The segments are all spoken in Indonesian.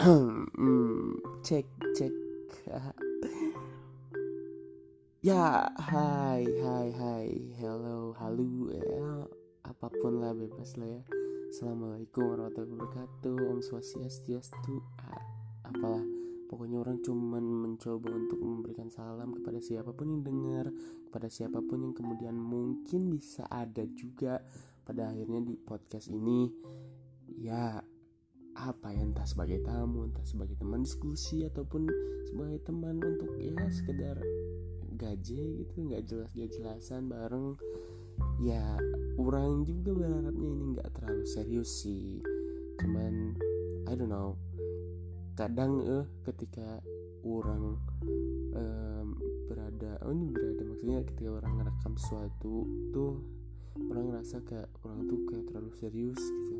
Hmm, cek cek. Ya hai hai hai. Hello halo ya. Apa pun lah bebas lah ya. Assalamualaikum warahmatullahi wabarakatuh. Om swastiastu ah, apalah. Pokoknya orang cuman mencoba untuk memberikan salam kepada siapa pun yang dengar kepada siapa pun yang kemudian mungkin bisa ada juga pada akhirnya di podcast ini. Ya apa ya entah sebagai tamu entah sebagai teman diskusi ataupun sebagai teman untuk ya sekedar gaje gitu nggak jelas gak jelasan bareng. Ya orang juga berharapnya ini nggak terlalu serius sih. Cuman I don't know. Kadang eh ketika orang um, berada oh ini berada maksudnya ketika orang ngerekam sesuatu tuh orang ngerasa kayak orang tuh kayak terlalu serius gitu.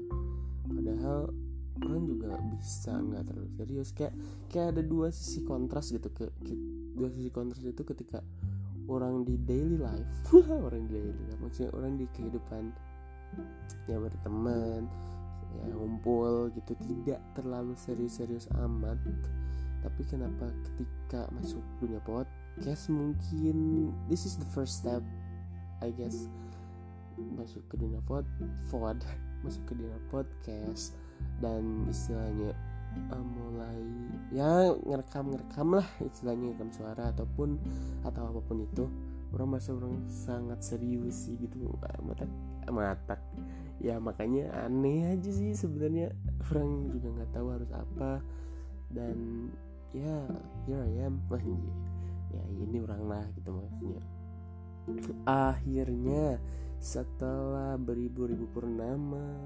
Padahal orang juga bisa nggak terlalu serius. Kayak kayak ada dua sisi kontras gitu ke, ke dua sisi kontras itu ketika orang di daily life orang di daily life maksudnya orang di kehidupan ya berteman ya ngumpul gitu tidak terlalu serius-serius amat. Tapi kenapa ketika masuk dunia podcast mungkin this is the first step I guess masuk ke dunia pod pod masuk ke dunia podcast dan istilahnya uh, mulai ya ngerekam ngerekam lah istilahnya ngerekam suara ataupun atau apa pun itu. Orang masa orang sangat serius sih gitu mata mata ya makanya aneh aja sih sebenarnya. Orang juga nggak tahu harus apa. Dan ya here I am. Ya ini orang lah gitu maksudnya. Akhirnya setelah beribu-ribu purnama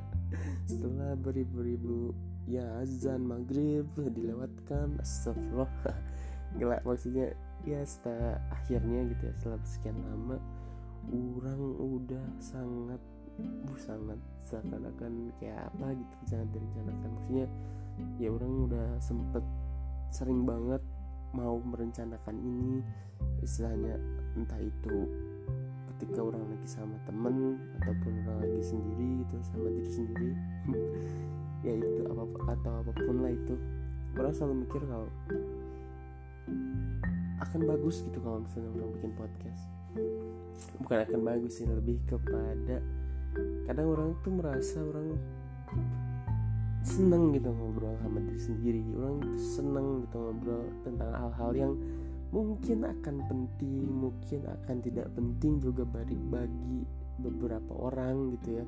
setelah beribu-ribu ya azan maghrib dilewatkan astagfirullah. Gila maksudnya ya setelah akhirnya gitu ya setelah sekian lama orang udah sangat uh, sangat seakan-akan kayak apa gitu sangat direncanakan. Maksudnya ya orang udah sempet sering banget mau merencanakan ini istilahnya entah itu ketika orang lagi sama temen ataupun orang lagi sendiri itu sama diri sendiri. Ya itu apa atau apa pun lah itu. Orang selalu mikir kalau akan bagus gitu kalau misalnya orang bikin podcast. Bukan akan bagus sih lebih kepada kadang orang tuh merasa orang seneng gitu ngobrol sama diri sendiri. Orang tuh seneng gitu ngobrol tentang hal-hal yang mungkin akan penting mungkin akan tidak penting juga bagi bagi beberapa orang gitu ya.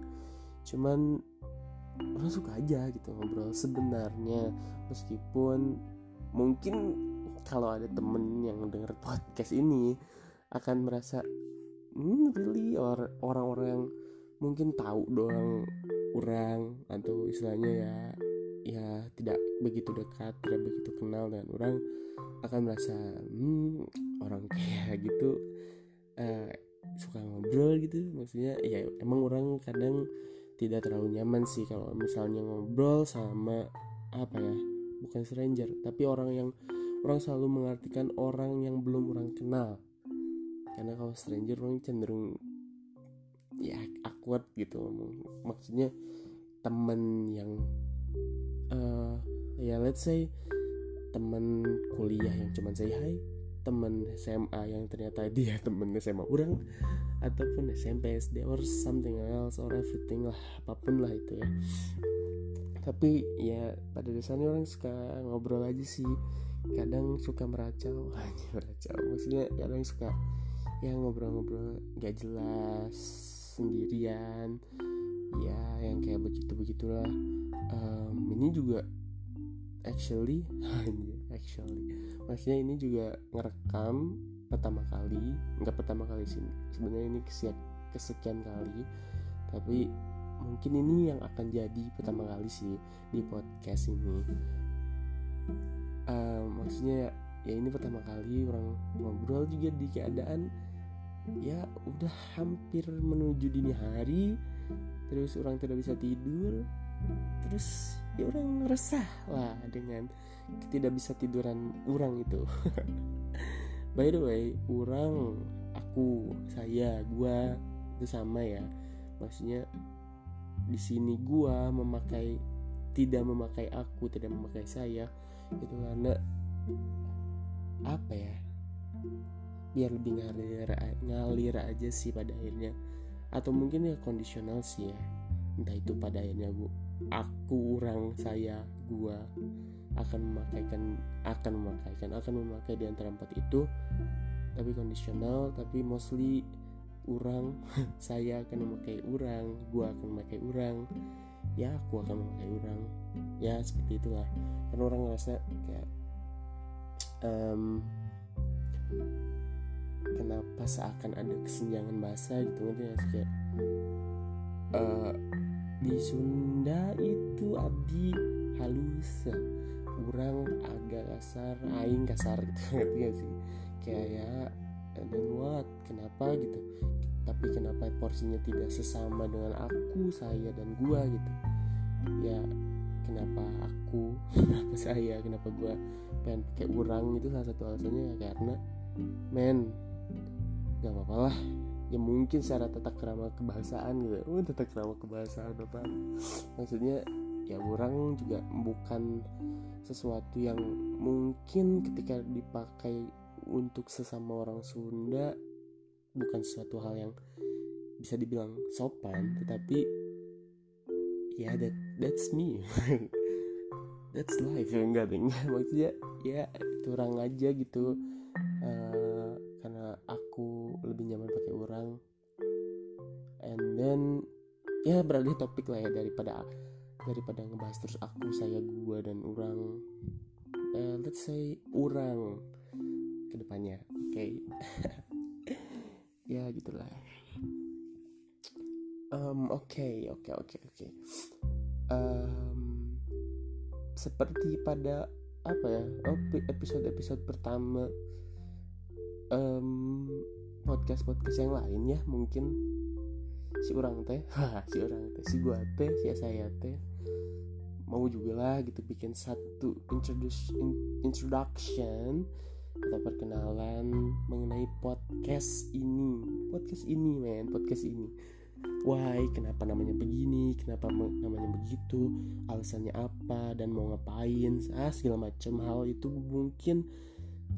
Cuman orang suka aja gitu ngobrol sebenarnya. Meskipun mungkin kalau ada temen yang denger podcast ini akan merasa hmm, really? Or orang-orang yang mungkin tahu doang orang atau istilahnya ya ya tidak begitu dekat tidak begitu kenal dengan orang akan merasa hmm, orang kayak gitu uh, suka ngobrol gitu. Maksudnya ya emang orang kadang tidak terlalu nyaman sih kalau misalnya ngobrol sama apa ya bukan stranger tapi orang yang orang selalu mengartikan orang yang belum orang kenal. Karena kalau stranger orang cenderung ya awkward gitu maksudnya temen yang uh, ya let's say teman kuliah yang cuman say hi teman SMA yang ternyata dia temen SMA orang ataupun SMP SD or something else or everything lah apa pun lah itu ya. Tapi ya pada dasarnya orang suka ngobrol aja sih. Kadang suka meracau. Aja meracau. Maksudnya kadang suka ya ngobrol-ngobrol gak jelas sendirian. Ya yang kayak begitu begitulah um, ini juga actually actually. Maksudnya ini juga ngerekam pertama kali nggak pertama kali sih sebenarnya ini kesekian, kesekian kali. Tapi mungkin ini yang akan jadi pertama kali sih di podcast ini. Uh, maksudnya ya ini pertama kali orang ngobrol juga di keadaan ya udah hampir menuju dini hari terus orang tidak bisa tidur terus ya orang resah lah dengan tidak bisa tiduran orang itu. By the way orang aku saya gua itu sama ya. Maksudnya di sini gua memakai tidak memakai aku tidak memakai saya itu karena apa ya biar lebih ngalir ngalir aja sih pada akhirnya. Atau mungkin ya kondisional sih ya. Entah itu pada akhirnya bu aku orang saya gua akan memakaikan akan memakaikan akan memakai di antara empat itu. Tapi kondisional tapi mostly orang saya akan memakai orang gua akan memakai orang ya aku akan memakai orang ya seperti itulah. Karena orang ngerasa kayak um, kenapa seakan ada kesenjangan bahasa gitu gak sih kayak uh, di Sunda itu abdi halus kurang agak kasar aing kasar gitu ngerti gak sih? Kayak ya dan what? Kenapa gitu? Tapi kenapa porsinya tidak sesama dengan aku saya dan gua gitu? Ya kenapa aku kenapa saya kenapa gua? Pengen pakai urang itu salah satu alasannya ya karena men gak apa-apa lah ya mungkin secara tata kerama kebahasaan gitu. Oh tata kerama kebahasaan apa maksudnya ya orang juga bukan sesuatu yang mungkin ketika dipakai untuk sesama orang Sunda bukan sesuatu hal yang bisa dibilang sopan tetapi ya that that's me. That's life. Ya enggak. Deh maksudnya ya itu orang aja gitu. Uh, karena aku lebih nyaman pakai orang and then ya beralih topik lah ya daripada daripada ngebahas terus aku saya gua dan orang. Uh, let's say orang ke depannya oke okay. ya gitulah. Um, oke oke oke oke um, seperti pada apa ya episode episode pertama um, podcast podcast yang lain ya mungkin. Si orang teh si orang teh si gua teh si saya teh. Mau juga lah gitu bikin satu introduction introduction atau perkenalan mengenai podcast ini. Podcast ini men podcast ini. Why kenapa namanya begini kenapa namanya begitu alasannya apa dan mau ngapain ah segala macam hal itu mungkin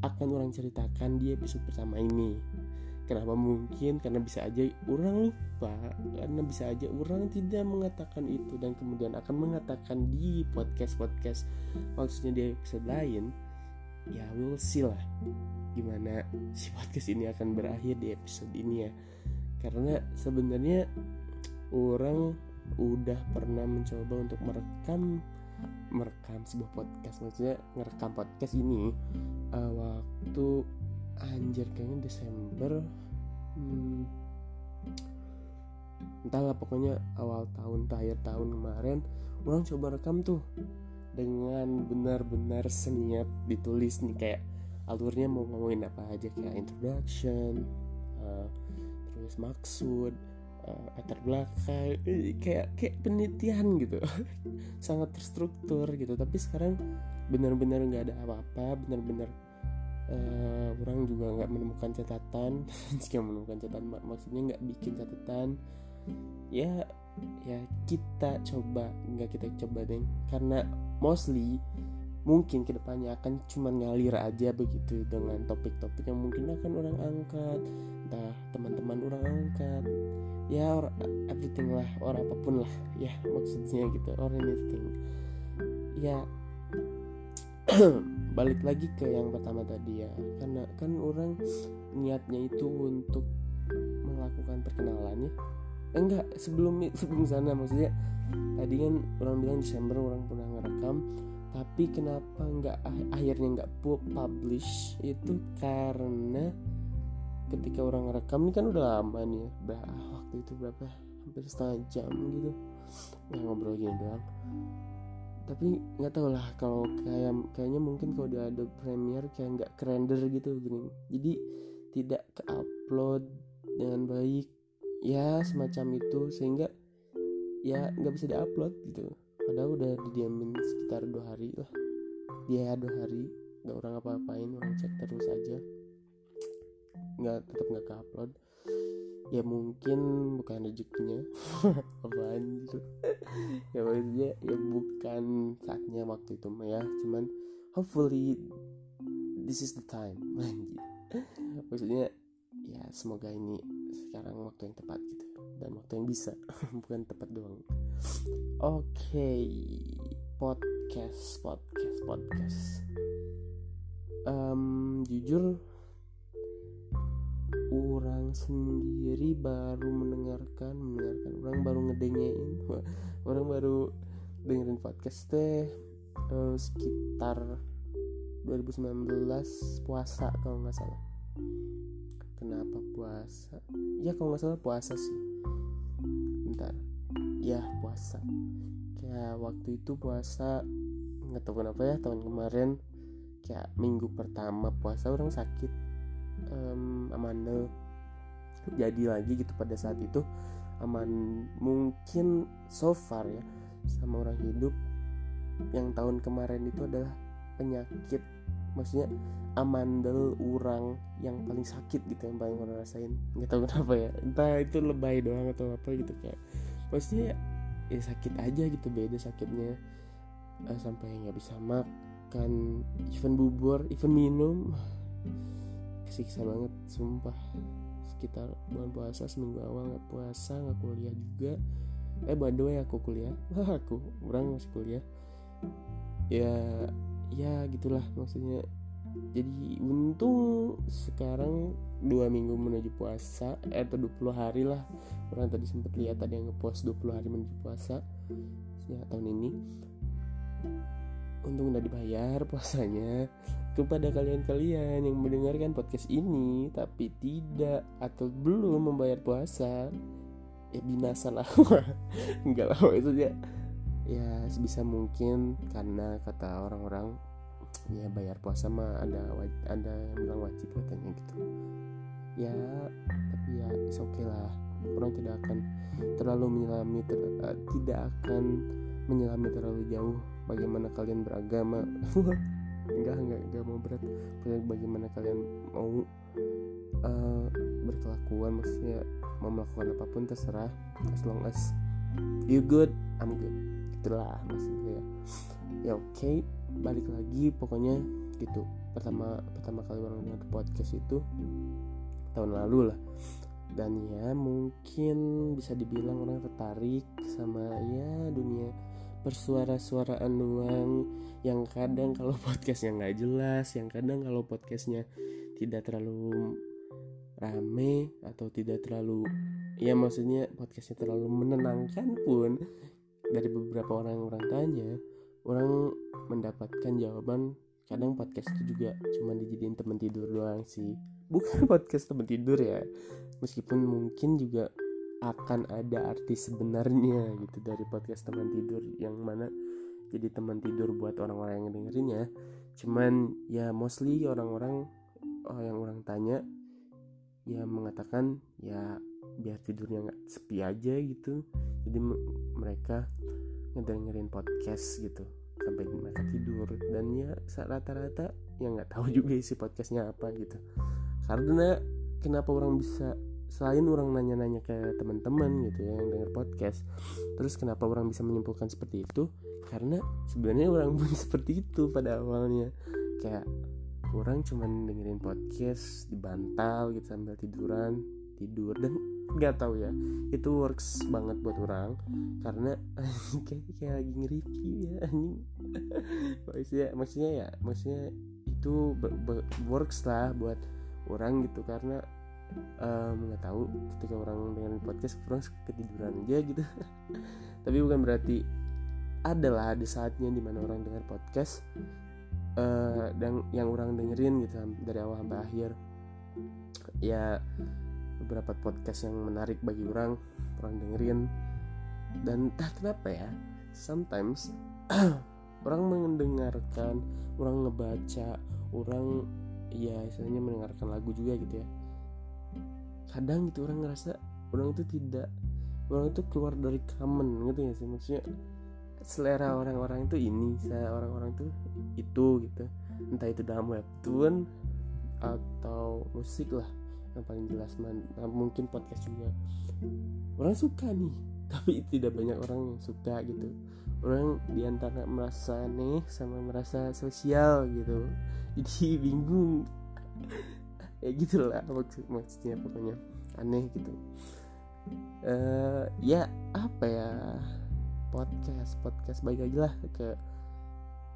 akan orang ceritakan di episode pertama ini kenapa mungkin? Karena bisa aja orang lupa karena bisa aja orang tidak mengatakan itu dan kemudian akan mengatakan di podcast podcast maksudnya di episode lain ya we'll see lah gimana si podcast ini akan berakhir di episode ini ya. Karena sebenarnya orang udah pernah mencoba untuk merekam merekam sebuah podcast maksudnya ngerekam podcast ini uh, waktu anjir kayaknya Desember hmm, entahlah pokoknya awal tahun akhir tahun kemarin orang coba rekam tuh dengan benar-benar seniat ditulis nih kayak alurnya mau ngomongin apa aja kayak introduction uh, terus maksud uh, belakang kayak kayak penelitian gitu. Sangat terstruktur gitu tapi sekarang benar-benar nggak ada apa-apa benar-benar uh, orang juga nggak menemukan catatan. Jika menemukan catatan mak maksudnya nggak bikin catatan. Ya ya kita coba. Nggak kita coba deh karena mostly mungkin ke depannya akan cuma ngalir aja begitu dengan topik-topik yang mungkin akan orang angkat. Entah teman-teman orang angkat. Ya or everything lah. Or apa pun lah. Ya maksudnya gitu. Or anything. Ya balik lagi ke yang pertama tadi ya. Karena kan orang niatnya itu untuk melakukan perkenalan ya. Enggak sebelum sebelum sana maksudnya tadi kan orang bilang Desember orang pernah ngerekam tapi kenapa nggak akhirnya nggak publish itu? Karena ketika orang ngerekam ini kan udah lama nih ya udah waktu itu berapa? Hampir setengah jam gitu. Ya ngobrol gini doang tapi nggak tahu lah kalau kayak kayaknya mungkin kalau udah ada Premiere kayak nggak kerender gitu gini. Jadi tidak ke upload dengan baik. Ya semacam itu sehingga ya nggak bisa diupload gitu. Padahal udah didiamin sekitar dua hari lah. Dia dua hari. Nggak orang apa-apain orang cek terus aja. Nggak tetap nggak ke upload ya mungkin bukan rezekinya. Apaan gitu ya maksudnya ya bukan saatnya waktu itu ya. Cuman hopefully this is the time. Maksudnya ya semoga ini sekarang waktu yang tepat gitu. Dan waktu yang bisa. Bukan tepat doang. Oke. Okay. podcast podcast podcast. Um, jujur sendiri baru mendengarkan mendengarkan. Orang baru ngedengerin orang baru dengerin podcast teh uh, sekitar 2019 puasa kalau nggak salah. Kenapa puasa? Ya kalau nggak salah puasa sih. Bentar. Ya puasa. Kayak waktu itu puasa nggak tahu kenapa ya tahun kemarin. Kayak minggu pertama puasa orang sakit um, amandel jadi lagi gitu pada saat itu aman mungkin so far ya sama orang hidup yang tahun kemarin itu adalah penyakit maksudnya amandel urang yang paling sakit gitu yang paling orang rasain. Nggak tahu kenapa ya entah itu lebay doang atau apa gitu kayak maksudnya ya, sakit aja gitu beda sakitnya. Uh, sampai nggak bisa makan even bubur even minum. Kesiksa banget sumpah sekitar bulan puasa seminggu awal nggak puasa nggak kuliah juga. Eh by the way aku kuliah. Wah aku orang masih kuliah. Ya ya gitulah maksudnya. Jadi untung sekarang dua minggu menuju puasa eh atau 20 hari lah. Orang tadi sempat lihat ada yang ngepost 20 hari menuju puasa ya tahun ini untung udah dibayar puasanya. Kepada kalian-kalian yang mendengarkan podcast ini tapi tidak atau belum membayar puasa. Ya binasa lah. Enggak lah maksudnya. Ya sebisa mungkin karena kata orang-orang ya bayar puasa mah ada ada yang bilang wajib katanya gitu. Ya tapi ya oke okay lah. Orang tidak akan terlalu menyelami ter, uh, tidak akan menyelami terlalu jauh bagaimana kalian beragama. Enggak enggak enggak mau berat. Bagaimana kalian mau uh, berkelakuan maksudnya mau melakukan apa pun terserah. As long as you good I'm good. Itulah maksudnya ya. Ya oke okay, balik lagi pokoknya gitu. Pertama pertama kali orang dengar podcast itu tahun lalu lah. Dan ya mungkin bisa dibilang orang tertarik sama ya dunia bersuara-suaraan doang. Yang kadang kalau podcastnya nggak jelas yang kadang kalau podcastnya tidak terlalu rame atau tidak terlalu ya maksudnya podcastnya terlalu menenangkan pun dari beberapa orang yang orang tanya orang mendapatkan jawaban. Kadang podcast itu juga cuma dijadiin teman tidur doang sih. Bukan podcast teman tidur ya meskipun mungkin juga akan ada arti sebenarnya gitu dari podcast teman tidur yang mana jadi teman tidur buat orang-orang yang dengerinnya cuman ya mostly orang-orang oh, yang orang tanya ya mengatakan ya biar tidurnya nggak sepi aja gitu. Jadi mereka ngedengerin podcast gitu sampai mereka tidur. Dan ya rata-rata yang nggak tahu juga isi podcastnya apa gitu. Karena kenapa orang bisa selain orang nanya-nanya ke teman-teman gitu ya yang denger podcast terus kenapa orang bisa menyimpulkan seperti itu? Karena sebenarnya orang pun seperti itu pada awalnya. Kayak orang cuman dengerin podcast di bantal gitu sambil tiduran tidur dan nggak tahu ya itu works banget buat orang. Karena kayak kayak lagi ngeriki ya anjing. Maksudnya maksudnya ya maksudnya itu works lah buat orang gitu. Karena nggak um, tahu ketika orang dengan podcast orang ketiduran aja gitu. Tapi bukan berarti adalah ada saatnya di mana orang dengar podcast uh, dan yang orang dengerin gitu dari awal sampai akhir. Ya beberapa podcast yang menarik bagi orang orang dengerin. Dan entah kenapa ya? Sometimes orang mendengarkan orang ngebaca orang ya istilahnya mendengarkan lagu juga gitu ya kadang gitu orang ngerasa orang itu tidak orang itu keluar dari common gitu ya sih? Maksudnya selera orang-orang itu ini saya orang-orang itu itu gitu. Entah itu dalam webtoon atau musik lah yang paling jelas nah, mungkin podcast juga. Orang suka nih tapi tidak banyak orang yang suka gitu. Orang di antara merasa aneh sama merasa sosial gitu. Jadi bingung ya gitulah maksud maksudnya pokoknya. Aneh gitu. Uh, ya apa ya? Podcast podcast baik lagi lah ke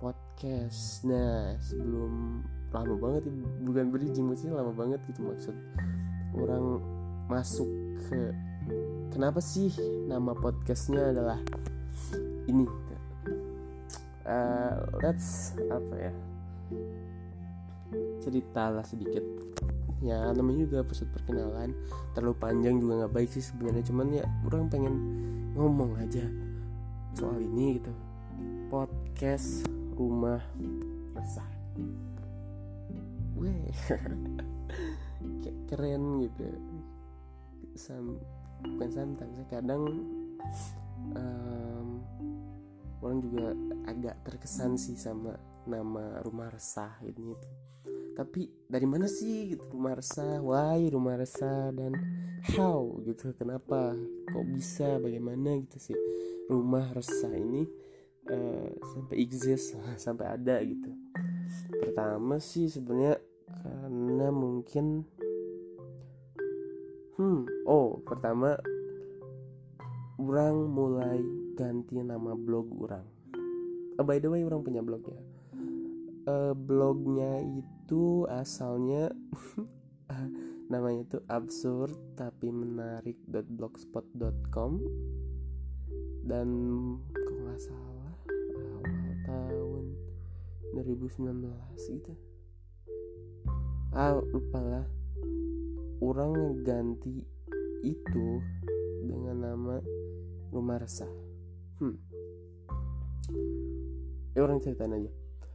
podcast. Nah sebelum lama banget bukan bridging maksudnya lama banget gitu maksud orang masuk ke kenapa sih nama podcastnya adalah ini? Uh, let's apa ya cerita lah sedikit. Ya namanya juga episode perkenalan. Terlalu panjang juga nggak baik sih sebenarnya. Cuman ya orang pengen ngomong aja soal ini gitu. Podcast rumah resah. Weh. Keren gitu. Sam, bukan sometimes kadang um, orang juga agak terkesan sih sama nama rumah resah ini. itu tapi dari mana sih gitu rumah resah? Why rumah resah dan how gitu kenapa? Kok bisa? Bagaimana gitu sih? Rumah resah ini uh, sampai exist sampai ada gitu. Pertama sih sebenarnya karena mungkin hmm oh pertama orang mulai ganti nama blog orang. Uh, by the way orang punya blog ya. Uh, blognya itu asalnya namanya itu absurd tapi menarik blogspot.com dan kalau nggak salah awal tahun 2019 gitu. Ah lupa lah. Orang ganti itu dengan nama rumah resah hmm. Ya orang ceritain aja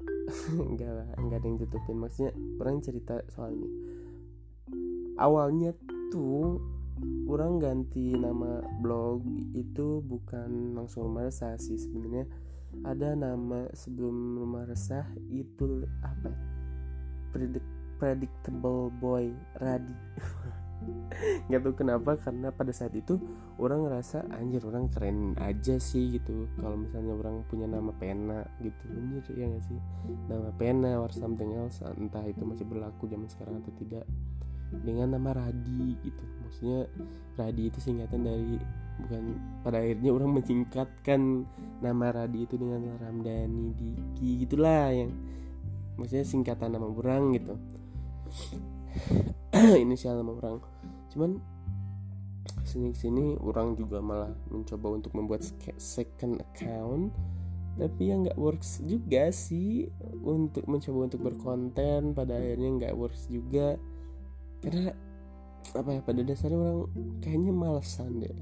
enggak lah enggak ada yang tutupin. Maksudnya orang cerita soal ini. Awalnya tuh orang ganti nama blog itu bukan langsung rumah resah sih sebenarnya. Ada nama sebelum rumah resah itu apa Predict predictable boy Radi nggak tahu kenapa karena pada saat itu orang ngerasa anjir orang keren aja sih gitu. Kalau misalnya orang punya nama pena gitu. Anjir ya gak sih? Nama pena or something else entah itu masih berlaku zaman sekarang atau tidak. Dengan nama Radi gitu. Maksudnya Radi itu singkatan dari bukan pada akhirnya orang menyingkatkan nama Radi itu dengan Ramdhani Diki gitulah yang maksudnya singkatan nama orang gitu. Inisial nama orang cuman sini sini orang juga malah mencoba untuk membuat second account. Tapi yang nggak works juga sih untuk mencoba untuk berkonten pada akhirnya nggak works juga. Karena apa ya pada dasarnya orang kayaknya malesan deh.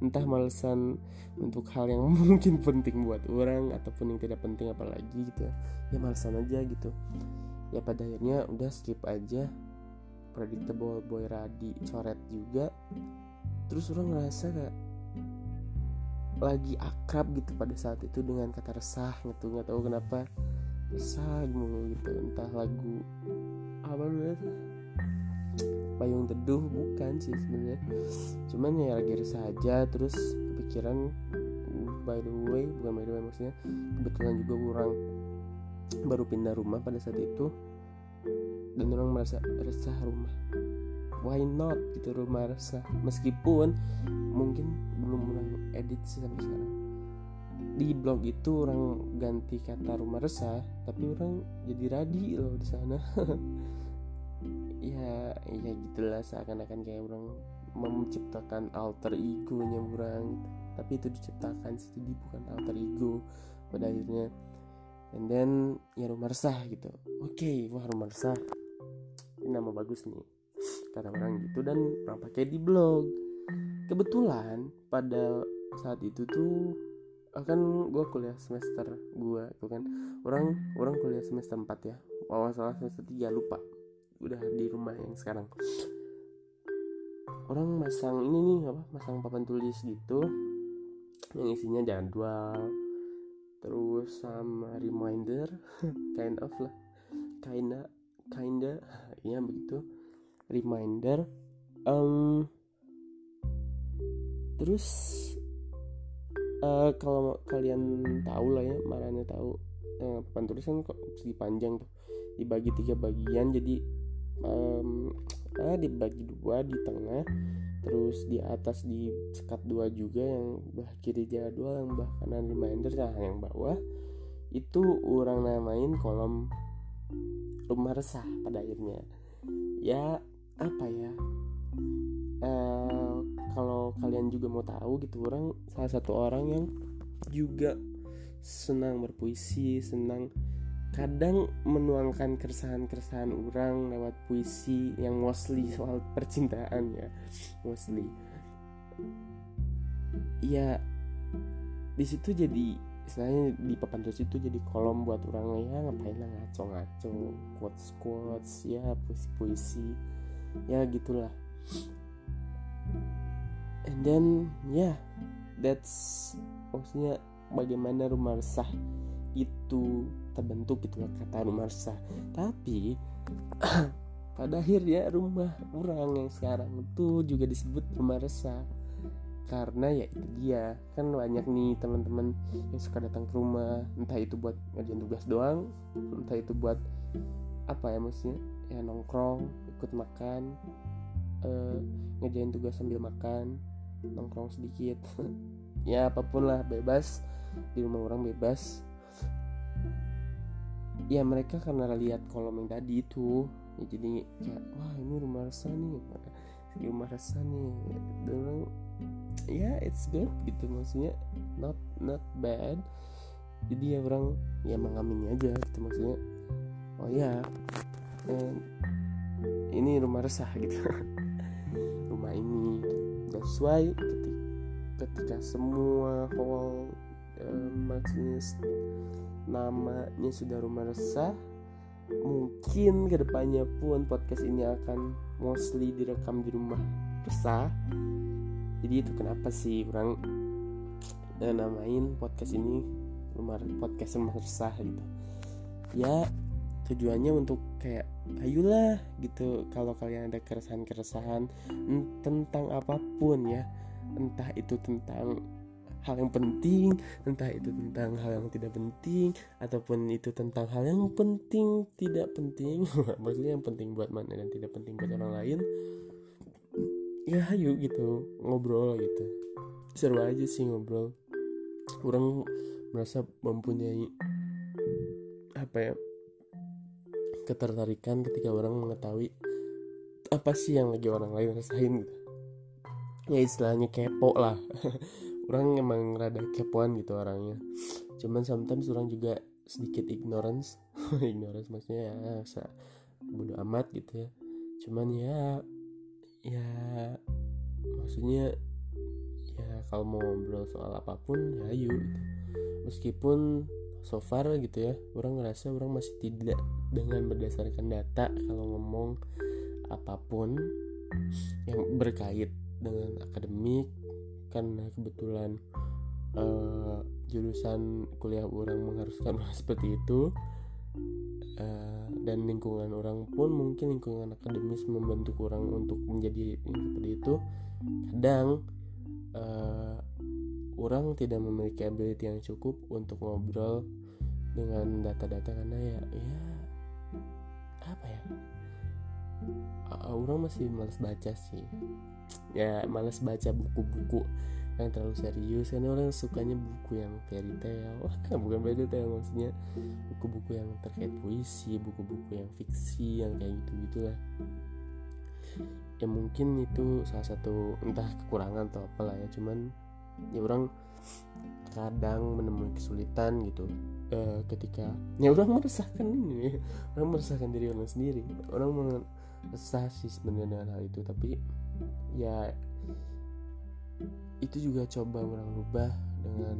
Entah malesan untuk hal yang mungkin penting buat orang ataupun yang tidak penting apalagi gitu ya. Ya malesan aja gitu. Ya pada akhirnya udah skip aja predictable boy Radi coret juga terus orang ngerasa kayak lagi akrab gitu pada saat itu dengan kata resah gitu nggak tahu kenapa resah mulu gitu entah lagu apa namanya payung teduh bukan sih sebenarnya. Cuman ya lagi resah aja terus kepikiran by the way bukan by the way maksudnya kebetulan juga orang baru pindah rumah pada saat itu dan orang merasa resah rumah. Why not? Gitu rumah resah. Meskipun mungkin belum orang edit sih sampai sekarang. Di blog itu orang ganti kata rumah resah tapi orang jadi radi loh di sana. Ya ya gitulah seakan-akan kayak orang menciptakan alter egonya orang. Gitu. tapi itu diciptakan sih jadi bukan alter ego. Pada akhirnya and then ya rumah resah gitu. Oke okay, wah rumah resah. Ini nama bagus nih. Kata orang gitu dan orang pakai di blog. Kebetulan pada saat itu tuh akan gue kuliah semester gue tuh kan. Orang orang kuliah semester 4 ya. Awal salah semester 3 lupa. Udah di rumah yang sekarang. Orang masang ini nih apa masang papan tulis gitu. Yang isinya jadwal terus sama reminder kind of lah. Kinda kinda ya begitu. Reminder um, terus uh, kalau kalian tahu lah ya marahnya tahu uh, papan tulis kan kok segi panjang tuh. Dibagi tiga bagian jadi um, uh, dibagi dua di tengah terus di atas di sekat dua juga yang bah kiri jadwal yang bah kanan reminder nah yang bawah itu orang namain kolom rumah resah pada akhirnya. Ya apa ya? Uh, kalau kalian juga mau tahu gitu orang salah satu orang yang juga senang berpuisi senang kadang menuangkan keresahan-keresahan orang lewat puisi yang mostly soal percintaan ya. Mostly. Ya di situ jadi istilahnya di papan tulis itu jadi kolom buat orang ya ngapain lah ngaco-ngaco quotes quotes ya puisi-puisi. Ya gitulah. And then ya yeah, that's maksudnya bagaimana rumah resah itu terbentuk gitu kata rumah resah tapi pada akhirnya rumah orang yang sekarang itu juga disebut rumah resah karena ya itu dia. Kan banyak nih teman-teman yang suka datang ke rumah. Entah itu buat ngerjain tugas doang entah itu buat apa ya maksudnya? Ya nongkrong ikut makan uh, ngerjain tugas sambil makan nongkrong sedikit. Ya apa pun lah bebas. Di rumah orang bebas ya mereka karena lihat kolom yang tadi itu ya jadi kayak wah ini rumah resah nih rumah resah nih. Dan ya yeah, it's good gitu maksudnya not not bad. Jadi ya orang ya mengamini aja gitu maksudnya oh ya yeah, ini rumah resah gitu. Rumah ini that's why ketika, semua whole uh, maksudnya namanya sudah rumah resah mungkin ke depannya pun podcast ini akan mostly direkam di rumah resah. Jadi itu kenapa sih orang eh, namain podcast ini rumah podcast rumah resah gitu. Ya tujuannya untuk kayak ayolah gitu. Kalau kalian ada keresahan-keresahan tentang apa pun ya entah itu tentang hal yang penting entah itu tentang hal yang tidak penting ataupun itu tentang hal yang penting tidak penting. Maksudnya yang penting buat mana dan tidak penting buat orang lain. Ya ayo gitu ngobrol gitu. Seru aja sih ngobrol. Orang merasa mempunyai apa ya ketertarikan ketika orang mengetahui apa sih yang lagi orang lain rasain. Gitu ya istilahnya kepo lah orang emang rada kepoan gitu orangnya. Cuman sometimes orang juga sedikit ignorance. Ignorance maksudnya ya bodo amat gitu ya. Cuman ya ya maksudnya ya kalau mau ngobrol soal apa pun ya ayo gitu. meskipun so far gitu ya orang ngerasa orang masih tidak dengan berdasarkan data kalau ngomong apa pun yang berkait dengan akademik karena kebetulan uh, jurusan kuliah orang mengharuskan seperti itu. Uh, dan lingkungan orang pun mungkin lingkungan akademis membentuk orang untuk menjadi seperti itu. Kadang uh, orang tidak memiliki ability yang cukup untuk ngobrol dengan data-data karena ya ya apa ya? Uh, orang masih males baca sih ya males baca buku-buku yang terlalu serius. Karena orang sukanya buku yang fairy tale. Bukan fairy tale maksudnya. Buku-buku yang terkait puisi buku-buku yang fiksi yang kayak gitu gitulah ya mungkin itu salah satu entah kekurangan atau apalah ya. Cuman ya orang kadang menemui kesulitan gitu. Uh, ketika ya orang meresahkan ini orang meresahkan diri orang sendiri. Orang meresah sih sebenarnya dengan hal itu. Tapi ya itu juga coba orang rubah dengan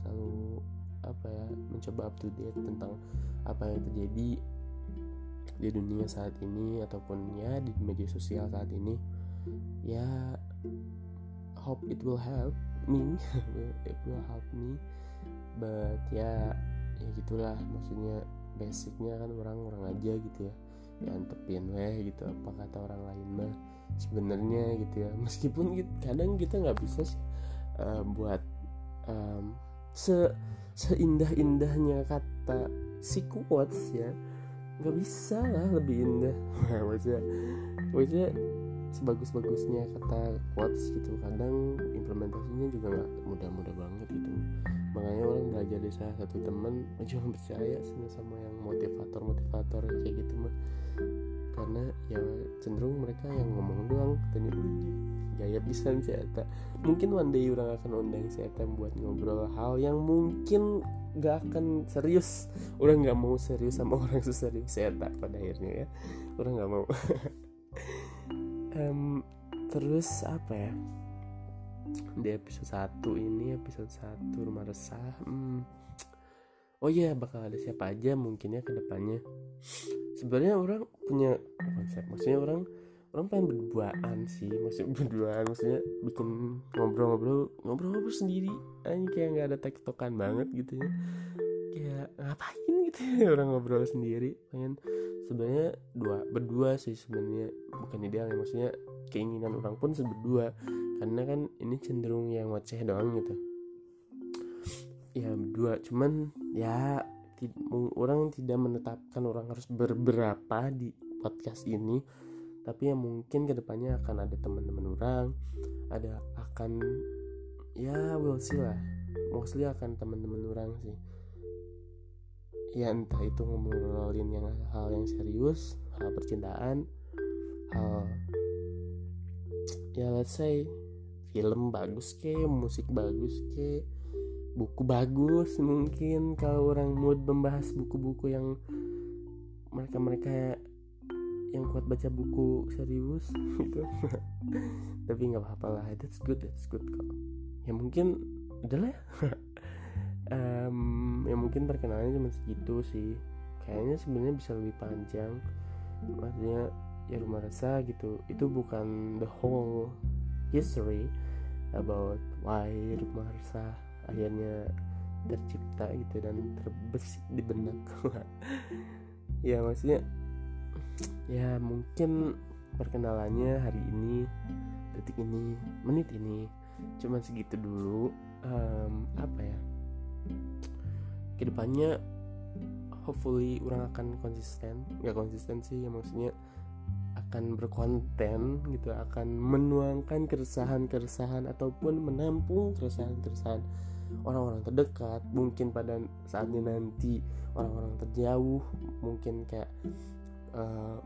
selalu apa ya mencoba up to date tentang apa yang terjadi di dunia saat ini ataupun ya di media sosial saat ini. Ya hope it will help me it will help me but ya ya gitulah. Maksudnya basicnya kan orang orang aja gitu ya ya antepin weh gitu apa kata orang lain mah sebenarnya gitu ya. Meskipun kadang kita nggak bisa sih uh, buat um, se seindah-indahnya kata si quotes ya nggak bisa lah lebih indah. Maksudnya maksudnya sebagus-bagusnya kata quotes gitu. Kadang implementasinya juga nggak mudah-mudah banget gitu. Makanya orang belajar dari salah satu teman jangan percaya sama yang motivator motivator kayak gitu mah karena ya cenderung mereka yang ngomong doang tanya gaya bisa sih mungkin one day orang akan undang si buat ngobrol hal yang mungkin gak akan serius. Orang nggak mau serius sama orang seserius saya pada akhirnya ya. Orang nggak mau. Um, terus apa ya? Di episode 1 ini episode 1 rumah resah hmm. Oh iya bakal ada siapa aja mungkin ya ke depannya sebenarnya orang punya konsep maksudnya orang orang pengen berduaan sih maksudnya berduaan maksudnya bikin ngobrol-ngobrol ngobrol-ngobrol sendiri. Ini kayak nggak ada tektokan banget gitu ya. Kayak ngapain gitu ya orang ngobrol sendiri pengen sebenarnya dua berdua sih sebenarnya. Bukan ideal ya maksudnya keinginan orang pun seberdua. Karena kan ini cenderung yang ngoceh doang gitu ya berdua. Cuman ya orang tidak menetapkan orang harus berberapa di podcast ini. Tapi ya mungkin ke depannya akan ada teman-teman orang ada akan ya will see lah. Mostly akan teman-teman orang sih. Ya entah itu ngobrolin yang hal yang serius hal percintaan hal ya let's say film bagus ke musik bagus ke buku bagus mungkin kalau orang mood membahas buku-buku yang mereka-mereka yang kuat baca buku serius gitu. Tapi nggak apa-apa lah that's good that's good kok. Ya mungkin adalah ya. Um, ya mungkin perkenalannya cuma segitu sih. Kayaknya sebenarnya bisa lebih panjang. Maksudnya ya rumah rasa gitu. Itu bukan the whole history about why rumah rasa akhirnya tercipta gitu dan terbesit di benak. Ya maksudnya ya mungkin perkenalannya hari ini detik ini menit ini cuma segitu dulu. Um, apa ya? Ke depannya hopefully orang akan konsisten. Nggak konsisten sih ya maksudnya akan berkonten gitu akan menuangkan keresahan-keresahan ataupun menampung keresahan-keresahan orang-orang terdekat mungkin pada saatnya nanti orang-orang terjauh mungkin kayak uh,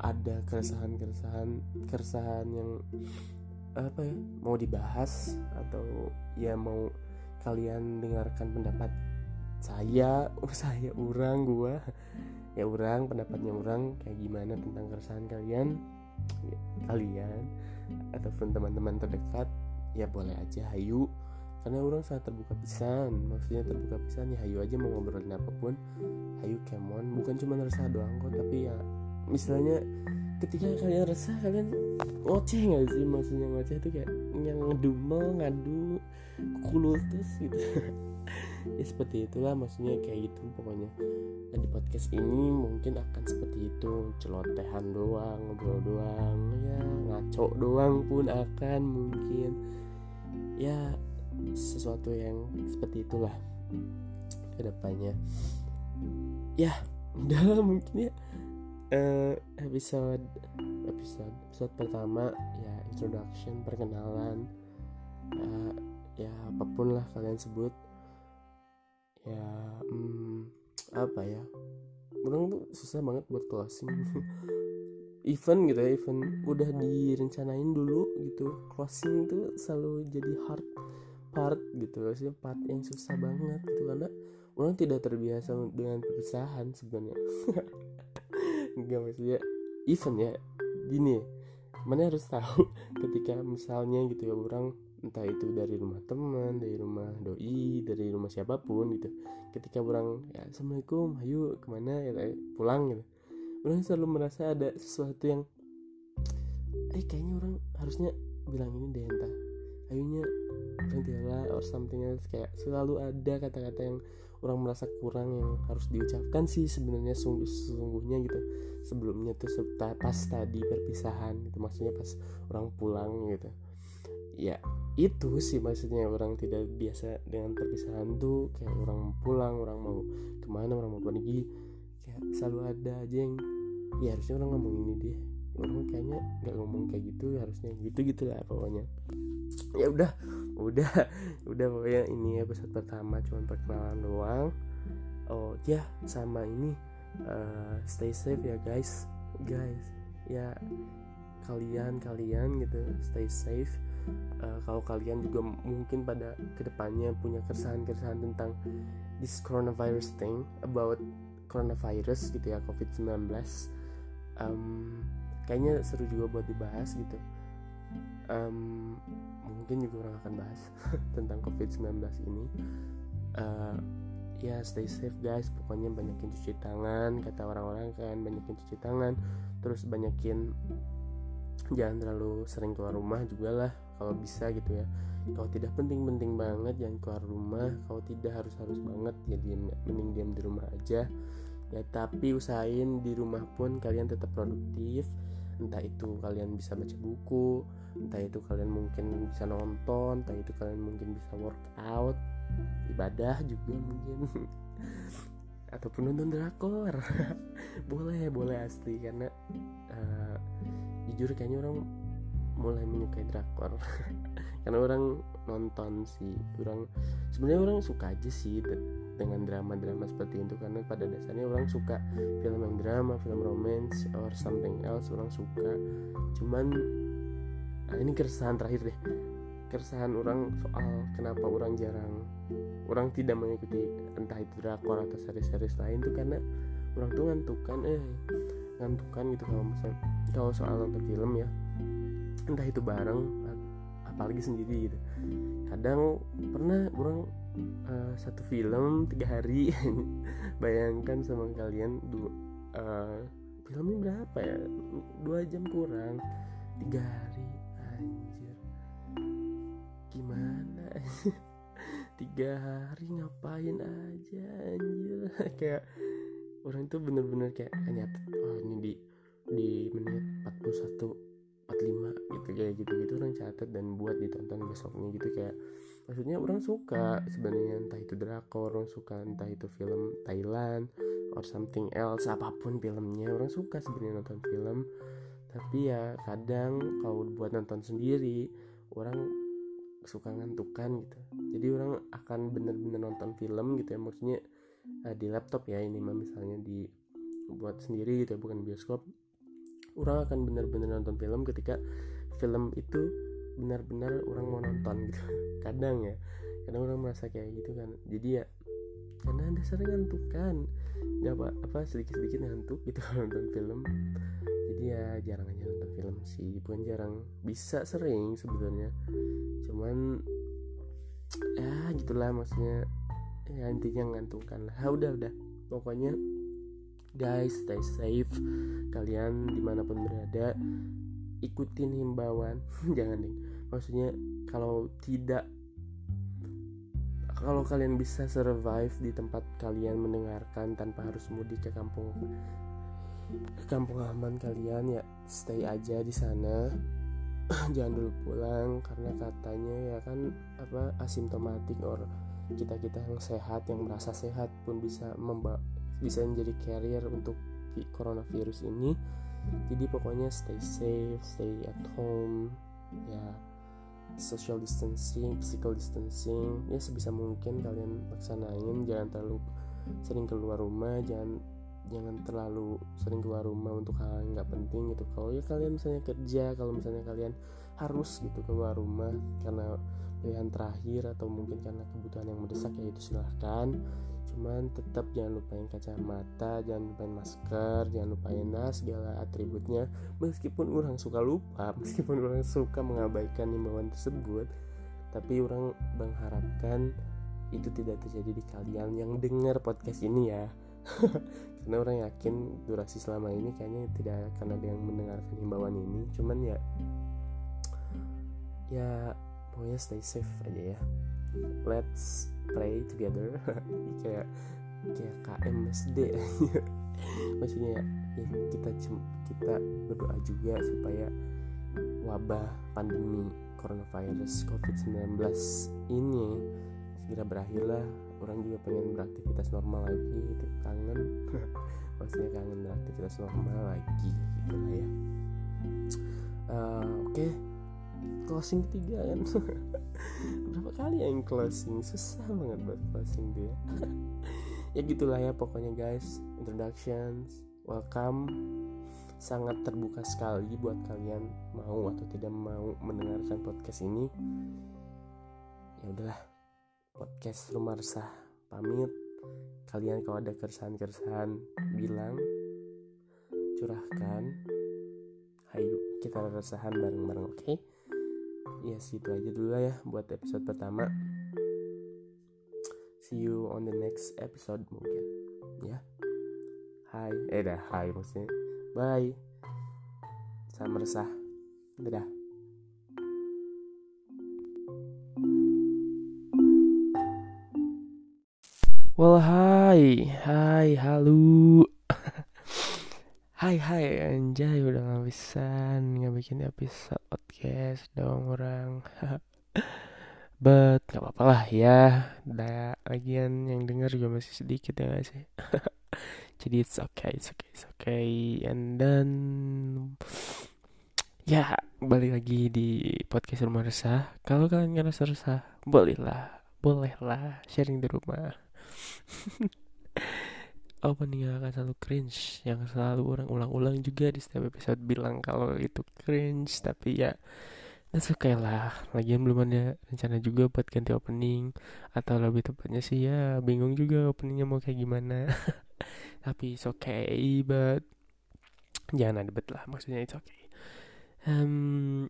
ada keresahan-keresahan keresahan yang apa ya mau dibahas atau ya mau kalian dengarkan pendapat saya saya orang gua ya orang pendapatnya orang kayak gimana tentang keresahan kalian ya, kalian ataupun teman-teman terdekat ya boleh aja hayu karena orang sangat terbuka pisan maksudnya terbuka pisan ya hayu aja mau ngobrolin apa pun. Hayu kemon bukan cuma resah doang kok tapi ya misalnya ketika kalian resah kalian ngoceh nggak sih? Maksudnya ngoceh itu kayak yang ngedumel ngadu kultus gitu. Ya seperti itulah maksudnya kayak gitu pokoknya. Dan di podcast ini mungkin akan seperti itu. Celotehan doang ngobrol doang ya ngaco doang pun akan mungkin. Ya sesuatu yang seperti itulah ke depannya ya udah mungkin ya. Uh, episode episode episode pertama ya introduction perkenalan uh, ya apa pun lah kalian sebut. Ya hmm, apa ya? Orang tuh susah banget buat closing. Event gitu ya event. Udah direncanain dulu gitu. Closing tuh selalu jadi hard part gitu sih part yang susah banget gitu karena orang tidak terbiasa dengan perpisahan sebenarnya. Nggak maksudnya event ya gini mana harus tahu ketika misalnya gitu ya orang entah itu dari rumah teman dari rumah doi dari rumah siapa pun gitu ketika orang ya assalamualaikum ayo ke mana? ya pulang gitu orang selalu merasa ada sesuatu yang eh kayaknya orang harusnya bilang ini deh entah ayunya tidaklah or something else kayak selalu ada kata-kata yang orang merasa kurang yang harus diucapkan sih sebenarnya sungguh sesungguhnya gitu. Sebelumnya tuh pas tadi perpisahan gitu maksudnya pas orang pulang gitu. Ya itu sih maksudnya orang tidak biasa dengan perpisahan tuh kayak orang pulang orang mau ke mana orang mau pergi kayak selalu ada aja yang ya harusnya orang ngomong ini deh orang kayaknya nggak ngomong kayak gitu harusnya gitu gitulah pokoknya. Ya udah udah udah pokoknya ini episode pertama cuma perkenalan doang. Oh ya sama ini uh, stay safe ya guys. Guys ya kalian kalian gitu stay safe. Uh, kalau kalian juga mungkin pada ke depannya punya keresahan-keresahan tentang this coronavirus thing about coronavirus gitu ya covid-19 um, kayaknya seru juga buat dibahas gitu. Um, mungkin juga orang akan bahas tentang covid-19 ini. Uh, ya stay safe guys. Pokoknya banyakin cuci tangan kata orang-orang kan banyakin cuci tangan. Terus banyakin jangan terlalu sering keluar rumah juga lah kalau bisa gitu ya. Kalau tidak penting-penting banget jangan keluar rumah. Kalau tidak harus harus banget ya diam mending diam di rumah aja. Ya tapi usahain di rumah pun kalian tetap produktif entah itu kalian bisa baca buku entah itu kalian mungkin bisa nonton entah itu kalian mungkin bisa workout ibadah juga mungkin. Ataupun nonton drakor. Boleh boleh asli karena uh, jujur kayaknya orang mulai menyukai drakor. Karena orang nonton sih orang sebenarnya orang suka aja sih dengan drama-drama seperti itu karena pada dasarnya orang suka film yang drama film romance or something else orang suka. Cuman nah ini keresahan terakhir deh. Keresahan orang soal kenapa orang jarang orang tidak mengikuti entah itu drakor atau series-series lain tuh karena orang tuh ngantukan eh ngantukan gitu kalau misalnya kalau soal nonton film ya. Entah itu bareng apalagi sendiri gitu. Kadang pernah orang uh, satu film tiga hari. Bayangkan sama kalian dua uh, filmnya berapa ya? Dua jam kurang. Tiga hari. Anjir. Gimana? Tiga hari ngapain aja anjir? Kayak orang itu bener-bener kayak nyatet oh ini di di menit 41 45 gitu kayak gitu gitu orang catat dan buat ditonton besoknya gitu kayak maksudnya orang suka sebenarnya entah itu drakor orang suka entah itu film Thailand or something else apa pun filmnya orang suka sebenarnya nonton film. Tapi ya kadang kalau buat nonton sendiri orang suka ngantukan gitu. Jadi orang akan bener-bener nonton film gitu ya maksudnya uh, di laptop ya ini mah misalnya di buat sendiri gitu ya bukan bioskop. Orang akan benar-benar nonton film ketika film itu benar-benar orang mau nonton gitu. Kadang ya kadang orang merasa kayak gitu kan. Jadi ya karena anda sering ngantuk kan? Nggak apa apa sedikit sedikit ngantuk gitu kalau nonton film. Jadi ya jarang aja nonton film sih. Bukan jarang bisa sering sebenarnya. Cuman ya gitulah maksudnya. Ya intinya ngantukkan lah. Udah udah. Pokoknya guys stay safe. Kalian di mana pun berada ikutin himbauan. Jangan deh maksudnya kalau tidak kalau kalian bisa survive di tempat kalian mendengarkan tanpa harus mudik ke kampung ke kampung aman kalian ya stay aja di sana. Jangan dulu pulang karena katanya ya kan apa asimptomatik or kita kita yang sehat yang merasa sehat pun bisa membawa bisa menjadi carrier untuk coronavirus ini. Jadi pokoknya stay safe stay at home ya social distancing physical distancing. Ya sebisa mungkin kalian laksanain jangan terlalu sering keluar rumah jangan jangan terlalu sering keluar rumah untuk hal yang nggak penting gitu. Kalau ya kalian misalnya kerja kalau misalnya kalian harus gitu keluar rumah karena pilihan terakhir atau mungkin karena kebutuhan yang mendesak ya itu silahkan cuman tetap jangan lupain kacamata jangan lupain masker jangan lupain nas segala atributnya. Meskipun orang suka lupa meskipun orang suka mengabaikan himbauan tersebut tapi orang mengharapkan itu tidak terjadi di kalian yang dengar podcast ini ya. Karena orang yakin durasi selama ini kayaknya tidak akan ada yang mendengarkan himbauan ini. Cuman ya ya pokoknya stay safe aja ya. Let's pray together. Kayak kayak KMSD maksudnya ya kita kita berdoa juga supaya wabah pandemi coronavirus COVID-19 ini segera berakhir lah. Orang juga pengen beraktivitas normal lagi gitu. Kangen. Maksudnya kangen beraktivitas normal lagi gitu lah ya. Uh, oke. Okay. closing ketiga kan berapa kali yang closing? Susah banget buat closing dia. Ya gitulah ya pokoknya guys. Introductions. Welcome. Sangat terbuka sekali buat kalian mau atau tidak mau mendengarkan podcast ini. Ya udahlah. Podcast rumah resah pamit. Kalian kalau ada keresahan-keresahan bilang. Curahkan. Hayu kita resahan bareng-bareng oke? okay? Ya situ aja dulu lah ya buat episode pertama. See you on the next episode mungkin ya. Hai. Eh dah hai maksudnya. Bye. Sama resah dadah. Well, hai, hai, halo. Hai, hai, anjay udah gak bisa nggak bikin episode podcast dong orang. But gak apa-apa lah ya. Da, lagian yang denger juga masih sedikit ya gak sih? Jadi it's okay, it's okay, it's okay. And then ya balik lagi di podcast rumah resah. Kalau kalian ngerasa resah, bolehlah, bolehlah sharing di rumah opening akan selalu cringe yang selalu orang ulang-ulang juga di setiap episode bilang kalau itu cringe tapi ya that's okay lah. Lagian belum ada rencana juga buat ganti opening atau lebih tepatnya sih ya bingung juga openingnya mau kayak gimana. Tapi it's okay but jangan ada bet lah maksudnya it's okay. Um,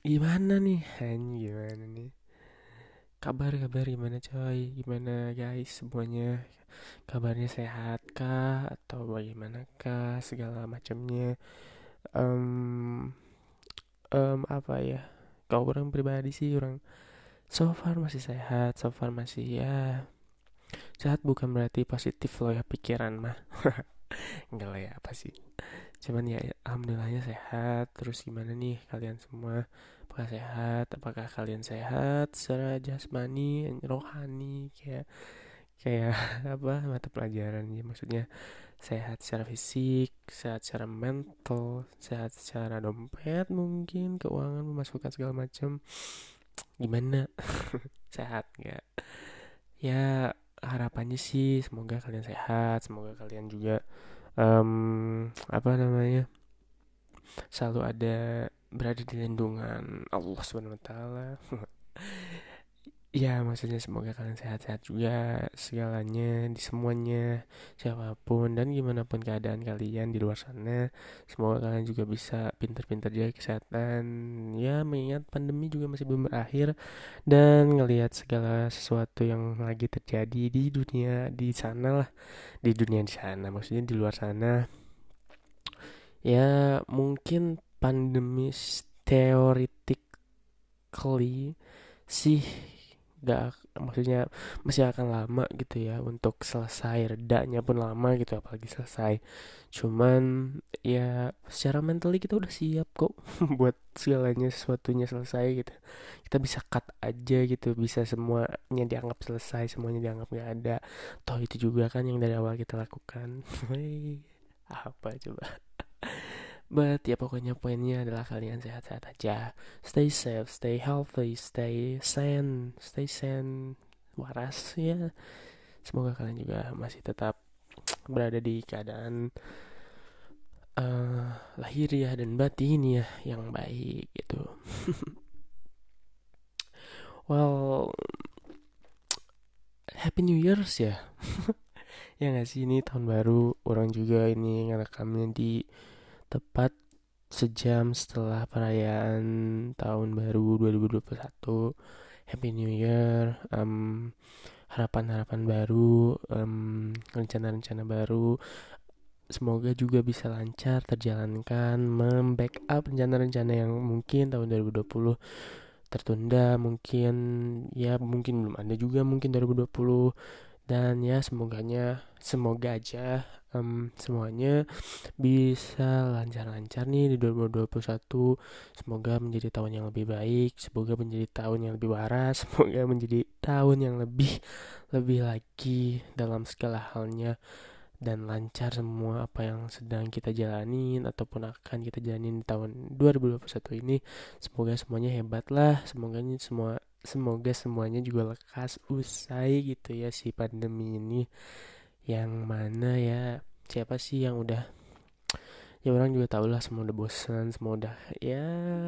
gimana nih? Han gimana nih kabar kabar gimana coy? Gimana guys semuanya? Kabarnya sehat kah? Atau bagaimana kah? Segala macamnya. Um, um, apa ya? Kau orang pribadi sih orang so far masih sehat so far masih ya sehat. Bukan berarti positif loh ya pikiran mah. Enggak lah ya apa sih? Cuman ya alhamdulillahnya sehat. Terus gimana nih kalian semua apakah sehat apakah kalian sehat secara jasmani rohani kayak kayak apa mata pelajaran ya maksudnya sehat secara fisik sehat secara mental sehat secara dompet mungkin keuangan memasukkan segala macam. Gimana? Sehat nggak? Ya harapannya sih semoga kalian sehat semoga kalian juga um, apa namanya selalu ada berada di lindungan Allah Subhanahu wa taala. ya, maksudnya semoga kalian sehat-sehat juga segalanya di semuanya siapa pun dan gimana pun keadaan kalian di luar sana. Semoga kalian juga bisa pintar-pintar jaga kesehatan. Ya, mengingat pandemi juga masih belum berakhir dan ngelihat segala sesuatu yang lagi terjadi di dunia di sana lah, di dunia di sana, maksudnya di luar sana. Ya, mungkin pandemi theoretically sih gak maksudnya masih akan lama gitu ya untuk selesai redanya pun lama gitu apalagi selesai. Cuman ya secara mentally kita udah siap kok buat segalanya sesuatunya selesai gitu. Kita bisa cut aja gitu bisa semuanya dianggap selesai semuanya dianggap gak ada. Toh itu juga kan yang dari awal kita lakukan. Apa coba But ya pokoknya poinnya adalah kalian sehat-sehat aja. Stay safe, stay healthy, stay sane, stay sane, waras ya. Semoga kalian juga masih tetap berada di keadaan uh, lahiriah dan batin ya yang baik gitu. well, Happy New Year's ya. ya nggak sih ini tahun baru orang juga ini ngerekamnya di tepat sejam setelah perayaan tahun baru 2021 Happy New Year um, harapan-harapan baru um, rencana-rencana baru. Semoga juga bisa lancar terjalankan membackup rencana-rencana yang mungkin tahun 2020 tertunda. Mungkin ya mungkin belum ada juga mungkin 2020 dan ya semoganya semoga aja um, semuanya bisa lancar-lancar nih di 2021 semoga menjadi tahun yang lebih baik semoga menjadi tahun yang lebih waras semoga menjadi tahun yang lebih lebih lagi dalam segala halnya dan lancar semua apa yang sedang kita jalanin ataupun akan kita jalanin di tahun 2021 ini. Semoga semuanya hebat lah semoga semua semoga semuanya juga lekas usai gitu ya si pandemi ini. Yang mana ya siapa sih yang udah ya orang juga tau lah semua udah bosan semua udah ya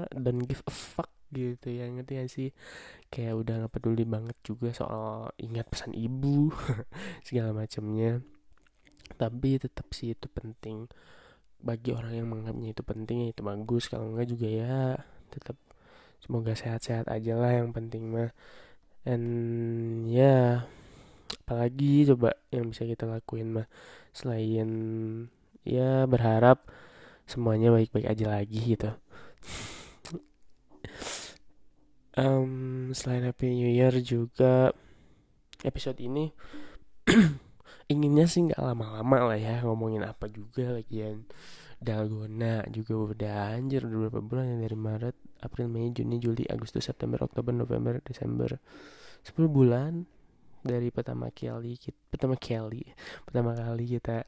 dan give a fuck gitu ya. Ngerti gak sih? Kayak udah gak peduli banget juga soal ingat pesan ibu segala macamnya tapi tetap sih itu penting. Bagi orang yang menganggapnya itu penting ya itu bagus. Kalau enggak juga ya tetap semoga sehat-sehat aja lah yang penting mah. And ya yeah, apalagi coba yang bisa kita lakuin mah. Selain ya berharap semuanya baik-baik aja lagi gitu. Um, selain Happy New Year juga episode ini inginnya sih nggak lama-lama lah ya ngomongin apa juga lagian dalgona juga udah anjir udah berapa bulan ya dari Maret April Mei Juni Juli Agustus September Oktober November Desember. 10 bulan dari pertama kali kita, pertama kali pertama kali kita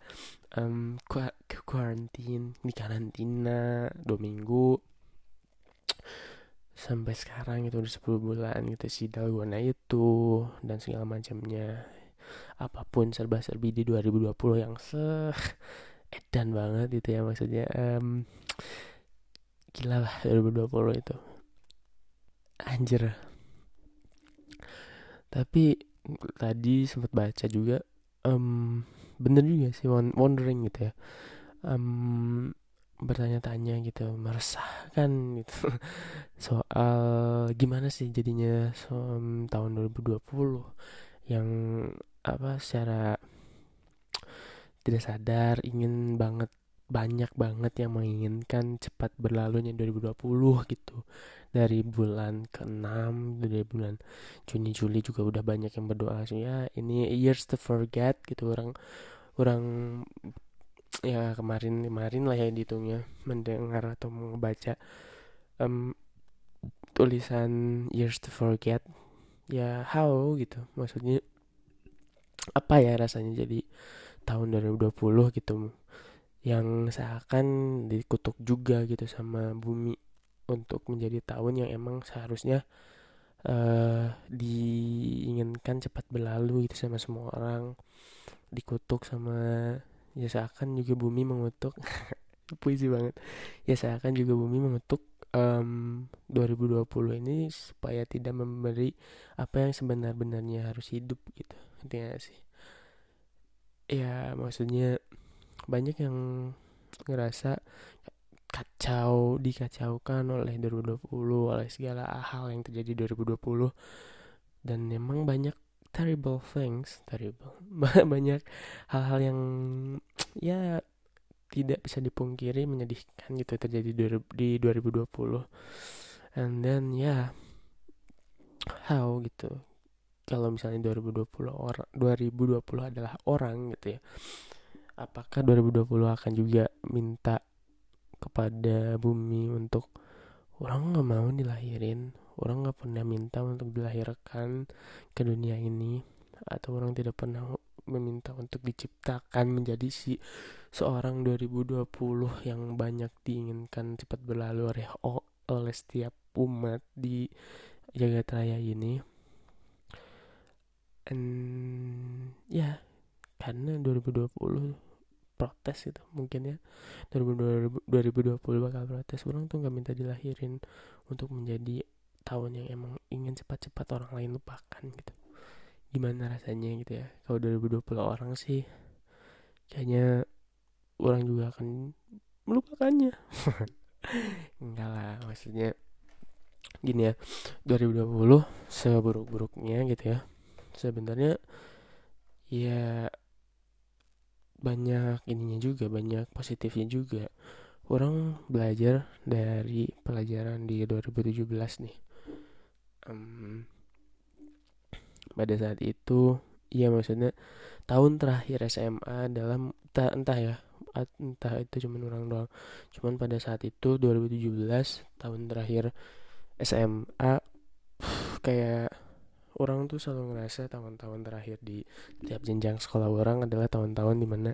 um, ke quarantine di karantina dua minggu. Sampai sekarang itu udah 10 bulan gitu si dalgona itu dan segala macamnya apa pun serba-serbi di 2020 yang se edan banget itu ya maksudnya um, gila lah 2020 itu. Anjir. Tapi tadi sempat baca juga um, bener juga sih wondering gitu ya. Um, bertanya-tanya gitu meresahkan gitu. Soal gimana sih jadinya um, tahun 2020 yang apa secara tidak sadar ingin banget banyak banget yang menginginkan cepat berlalunya 2020 gitu. Dari bulan ke-6 dari bulan Juni Juli juga udah banyak yang berdoa ya ini years to forget gitu. Orang orang ya kemarin kemarin lah ya dihitungnya mendengar atau membaca um, tulisan years to forget. Ya how gitu. Maksudnya apa ya rasanya jadi tahun 2020 gitu yang seakan dikutuk juga gitu sama bumi untuk menjadi tahun yang emang seharusnya uh, diinginkan cepat berlalu gitu sama semua orang dikutuk sama ya seakan juga bumi mengutuk puisi banget ya seakan juga bumi mengutuk um, 2020 ini supaya tidak memberi apa yang sebenar-benarnya harus hidup gitu intinya sih. Ya maksudnya banyak yang ngerasa kacau dikacaukan oleh 2020 oleh segala hal yang terjadi 2020 dan memang banyak terrible things terrible. Banyak hal-hal yang ya tidak bisa dipungkiri menyedihkan gitu terjadi di 2020 and then ya yeah, how gitu kalau misalnya 2020 orang 2020 adalah orang gitu ya apakah 2020 akan juga minta kepada bumi untuk orang nggak mau dilahirin orang nggak pernah minta untuk dilahirkan ke dunia ini atau orang tidak pernah meminta untuk diciptakan menjadi si seorang 2020 yang banyak diinginkan cepat berlalu oleh oleh setiap umat di jagat raya ini and ya karena 2020 protes itu mungkin ya. 2020 bakal protes. Orang tuh nggak minta dilahirin untuk menjadi tahun yang emang ingin cepat-cepat orang lain lupakan gitu. Gimana rasanya gitu ya? Kalau 2020 orang sih kayaknya orang juga akan melupakannya. Enggak lah maksudnya gini ya. 2020 seburuk-buruknya gitu ya sebenarnya ya banyak ininya juga banyak positifnya juga. Orang belajar dari pelajaran di 2017 nih. Um, pada saat itu ya maksudnya tahun terakhir SMA dalam entah, entah ya entah itu cuman orang doang. Cuman pada saat itu 2017 tahun terakhir SMA kayak orang tuh selalu ngerasa tahun-tahun terakhir di tiap jenjang sekolah orang adalah tahun-tahun di mana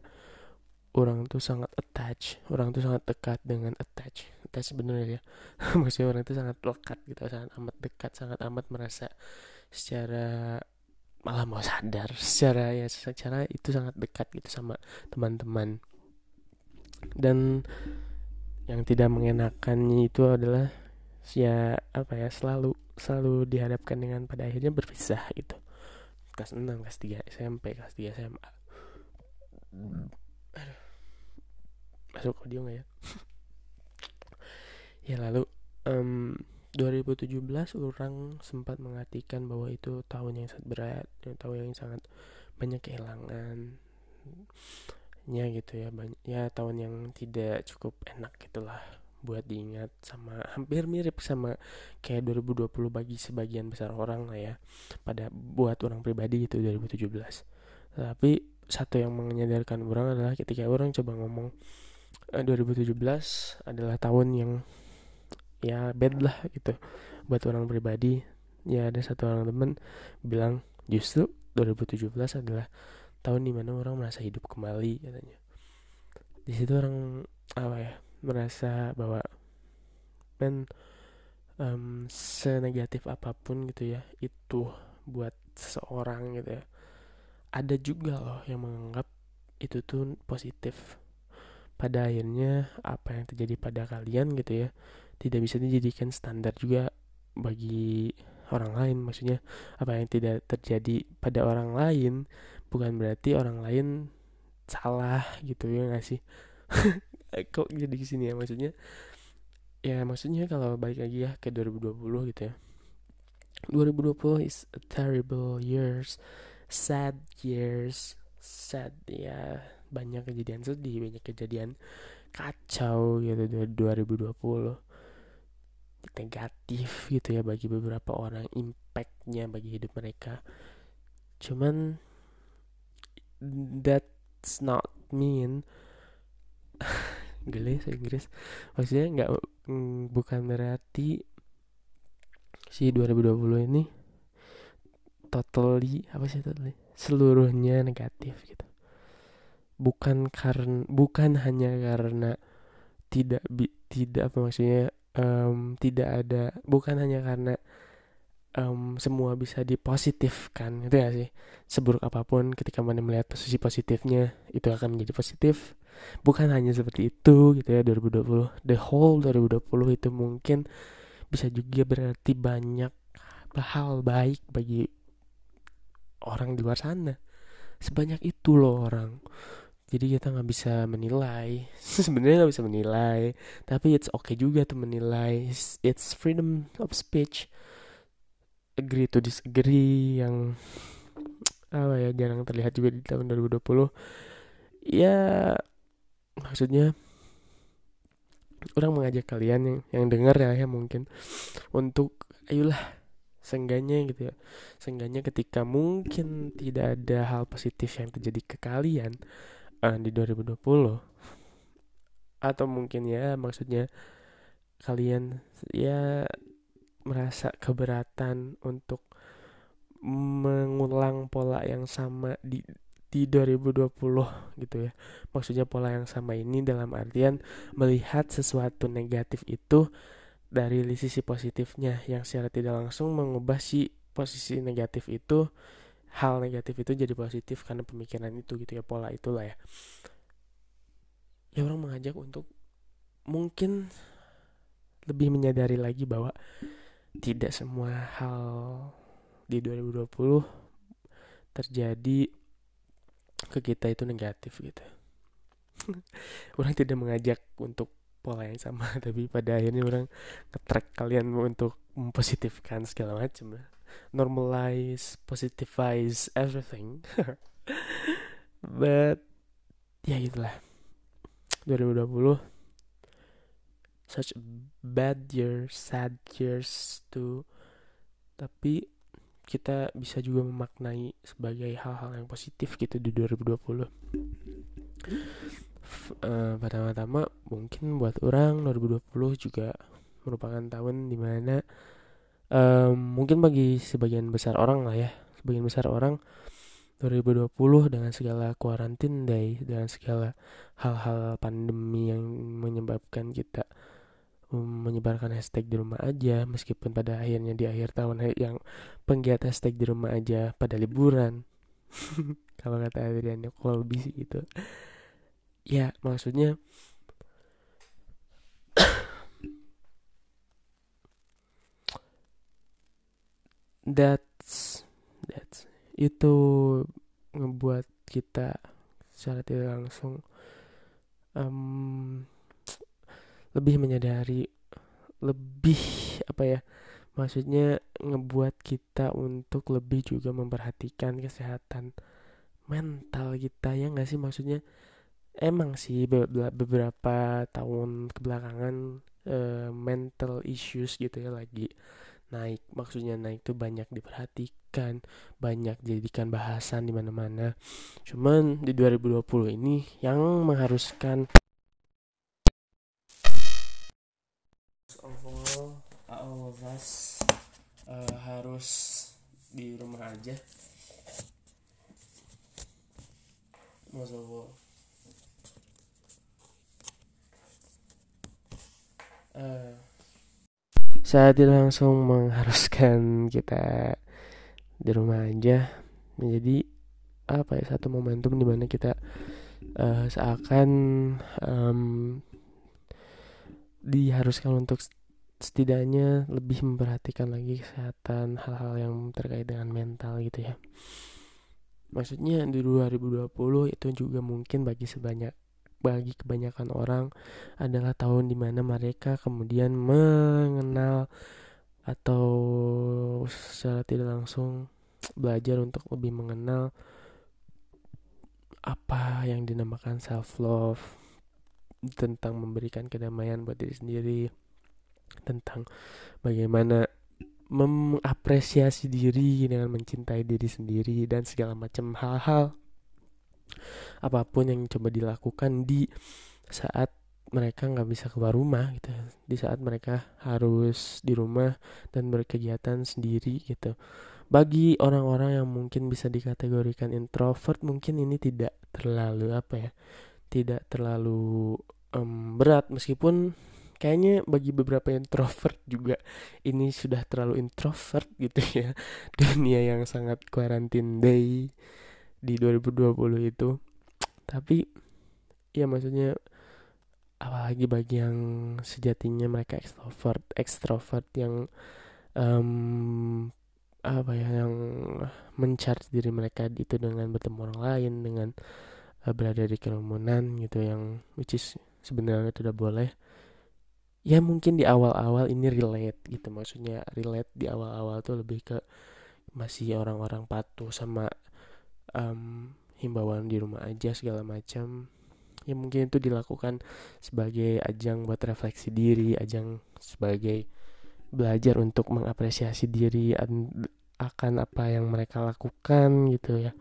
orang tuh sangat attach orang tuh sangat dekat dengan attach. Attach sebenarnya ya. Maksudnya orang tuh sangat lekat gitu sangat amat dekat sangat amat merasa secara malah mau sadar secara ya secara itu sangat dekat gitu sama teman-teman. Dan yang tidak mengenakannya itu adalah ya apa ya selalu selalu dihadapkan dengan pada akhirnya berpisah gitu. Kelas 6 kelas 3 SMP kelas 3 SMA. Masuk audio nggak ya? Ya lalu um, 2017 orang sempat mengartikan bahwa itu tahun yang sangat berat, tahun yang sangat banyak kehilangan. Nya gitu ya banyak ya tahun yang tidak cukup enak gitulah buat diingat sama hampir mirip sama kayak 2020 bagi sebagian besar orang lah ya pada buat orang pribadi itu 2017 tapi satu yang menyadarkan orang adalah ketika orang coba ngomong 2017 eh, adalah tahun yang ya bad lah gitu. Buat orang pribadi ya ada satu orang temen bilang justru 2017 adalah tahun di mana orang merasa hidup kembali katanya. Di situ orang apa ya merasa bahwa men um, senegatif apa pun gitu ya itu buat seseorang gitu ya ada juga loh yang menganggap itu tuh positif. Pada akhirnya apa yang terjadi pada kalian gitu ya tidak bisa dijadikan standar juga bagi orang lain. Maksudnya apa yang tidak terjadi pada orang lain bukan berarti orang lain salah gitu ya nggak sih kok jadi sini ya? Maksudnya ya maksudnya kalau balik lagi ya ke 2020 gitu ya. 2020 is a terrible years sad years sad ya banyak kejadian sedih banyak kejadian kacau gitu 2020 negatif gitu ya bagi beberapa orang impactnya bagi hidup mereka. Cuman that's not mean gele saya Inggris. Maksudnya nggak mm, bukan berarti si 2020 ini totally apa sih totally? Seluruhnya negatif gitu. Bukan karena bukan hanya karena tidak bi, tidak apa maksudnya um, tidak ada bukan hanya karena um, semua bisa dipositifkan itu ya sih? Seburuk apa pun ketika mana melihat posisi positifnya itu akan menjadi positif bukan hanya seperti itu gitu ya 2020 the whole 2020 itu mungkin bisa juga berarti banyak hal baik bagi orang di luar sana. Sebanyak itu loh orang. Jadi kita nggak bisa menilai. Sebenarnya nggak bisa menilai tapi it's okay juga tuh menilai. It's, freedom of speech. Agree to disagree yang apa ya jarang terlihat juga di tahun 2020 ya maksudnya orang mengajak kalian yang yang dengar ya, ya mungkin untuk ayolah sengganya gitu ya. Sengganya ketika mungkin tidak ada hal positif yang terjadi ke kalian uh, di 2020 atau mungkin ya maksudnya kalian ya merasa keberatan untuk mengulang pola yang sama di di 2020 gitu ya. Maksudnya pola yang sama ini dalam artian melihat sesuatu negatif itu dari sisi positifnya yang secara tidak langsung mengubah si posisi negatif itu hal negatif itu jadi positif karena pemikiran itu gitu ya pola itulah ya ya orang mengajak untuk mungkin lebih menyadari lagi bahwa tidak semua hal di 2020 terjadi ke kita itu negatif gitu orang tidak mengajak untuk pola yang sama tapi pada akhirnya orang ngetrack kalian untuk mempositifkan segala macam normalize, positivize everything. But ya gitulah. 2020 such bad year, sad years to tapi kita bisa juga memaknai sebagai hal-hal yang positif gitu di 2020 uh, pertama-tama mungkin buat orang 2020 juga merupakan tahun di mana um, mungkin bagi sebagian besar orang lah ya sebagian besar orang 2020 dengan segala kuarantin day dengan segala hal-hal pandemi yang menyebabkan kita menyebarkan hashtag di rumah aja meskipun pada akhirnya di akhir tahun yang penggiat hashtag di rumah aja pada liburan. Kalau kata Adrian kalau lebih sih gitu. Ya maksudnya that's that's itu ngebuat kita secara tidak langsung um, lebih menyadari lebih apa ya maksudnya ngebuat kita untuk lebih juga memperhatikan kesehatan mental kita ya nggak sih? Maksudnya emang sih beberapa tahun kebelakangan uh, mental issues gitu ya lagi naik. Maksudnya naik tuh banyak diperhatikan banyak dijadikan bahasan di mana-mana. Cuman di 2020 ini yang mengharuskan us uh, harus di rumah aja. All uh, saat itu langsung mengharuskan kita di rumah aja menjadi apa ya satu momentum di mana kita uh, seakan um, diharuskan untuk setidaknya lebih memperhatikan lagi kesehatan hal-hal yang terkait dengan mental gitu ya. Maksudnya di 2020 itu juga mungkin bagi sebanyak bagi kebanyakan orang adalah tahun di mana mereka kemudian mengenal atau secara tidak langsung belajar untuk lebih mengenal apa yang dinamakan self love tentang memberikan kedamaian buat diri sendiri tentang bagaimana mengapresiasi diri dengan mencintai diri sendiri dan segala macam hal-hal apa pun yang coba dilakukan di saat mereka nggak bisa keluar rumah gitu. Di saat mereka harus di rumah dan berkegiatan sendiri gitu. Bagi orang-orang yang mungkin bisa dikategorikan introvert mungkin ini tidak terlalu apa ya tidak terlalu um, berat. Meskipun kayaknya bagi beberapa introvert juga ini sudah terlalu introvert gitu ya. Dunia yang sangat quarantine day di 2020 itu. Tapi ya maksudnya apalagi bagi yang sejatinya mereka ekstrovert ekstrovert yang um, apa ya yang mencari diri mereka itu dengan bertemu orang lain dengan uh, berada di kerumunan gitu yang which is sebenarnya tidak boleh ya mungkin di awal-awal ini relate gitu. Maksudnya relate di awal-awal tuh lebih ke masih orang-orang patuh sama um, himbauan di rumah aja segala macam. Ya mungkin itu dilakukan sebagai ajang buat refleksi diri ajang sebagai belajar untuk mengapresiasi diri akan apa yang mereka lakukan gitu ya.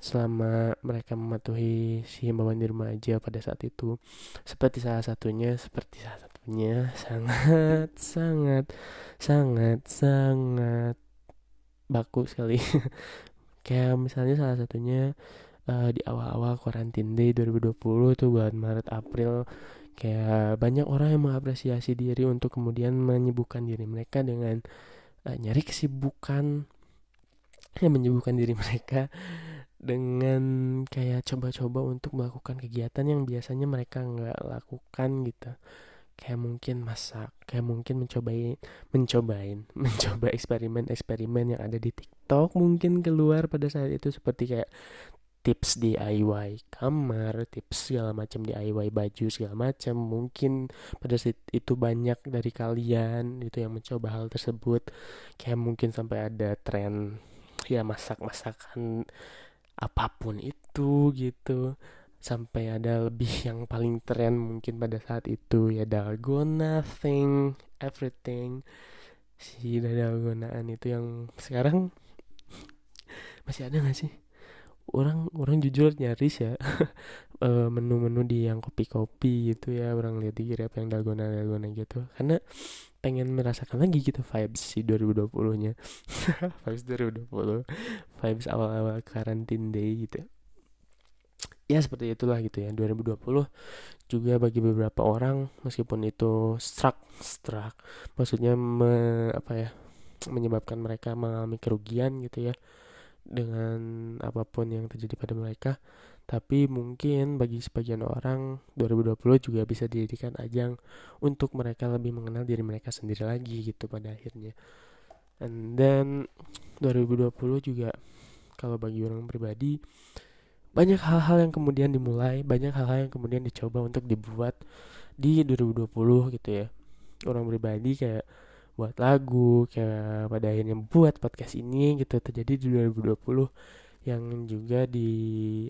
Selama mereka mematuhi si himbauan di rumah aja pada saat itu. Seperti salah satunya seperti salah satunya sangat sangat sangat sangat baku sekali. Kayak misalnya salah satunya uh, di awal-awal quarantine day 2020 tuh bulan Maret April kayak banyak orang yang mengapresiasi diri untuk kemudian menyibukkan diri mereka dengan uh, nyari kesibukan yang menyibukkan diri mereka dengan kayak coba-coba untuk melakukan kegiatan yang biasanya mereka nggak lakukan gitu. Kayak mungkin masak kayak mungkin mencobain mencobain mencoba eksperimen-eksperimen yang ada di TikTok mungkin keluar pada saat itu seperti kayak tips DIY kamar, tips segala macam DIY baju segala macam. Mungkin pada saat itu banyak dari kalian itu yang mencoba hal tersebut. Kayak mungkin sampai ada tren ya masak-masakan apa pun itu gitu. Sampai ada lebih yang paling tren mungkin pada saat itu ya dalgona thing, everything si dalgonaan itu yang sekarang masih ada nggak sih orang orang jujur nyaris ya. Eh, menu-menu di yang kopi-kopi gitu ya orang lihat di grab yang dalgona dalgona gitu. Karena pengen merasakan lagi gitu vibes si 2020 nya vibes 2020 vibes awal-awal karantin day gitu. Ya seperti itulah gitu ya. 2020 juga bagi beberapa orang meskipun itu struck struck. Maksudnya me, apa ya menyebabkan mereka mengalami kerugian gitu ya dengan apa pun yang terjadi pada mereka tapi mungkin bagi sebagian orang 2020 juga bisa dijadikan ajang untuk mereka lebih mengenal diri mereka sendiri lagi gitu pada akhirnya. And then 2020 juga kalau bagi orang pribadi banyak hal-hal yang kemudian dimulai, banyak hal-hal yang kemudian dicoba untuk dibuat di 2020 gitu ya. Orang pribadi kayak buat lagu, kayak pada akhirnya buat podcast ini gitu. Terjadi di 2020 yang juga di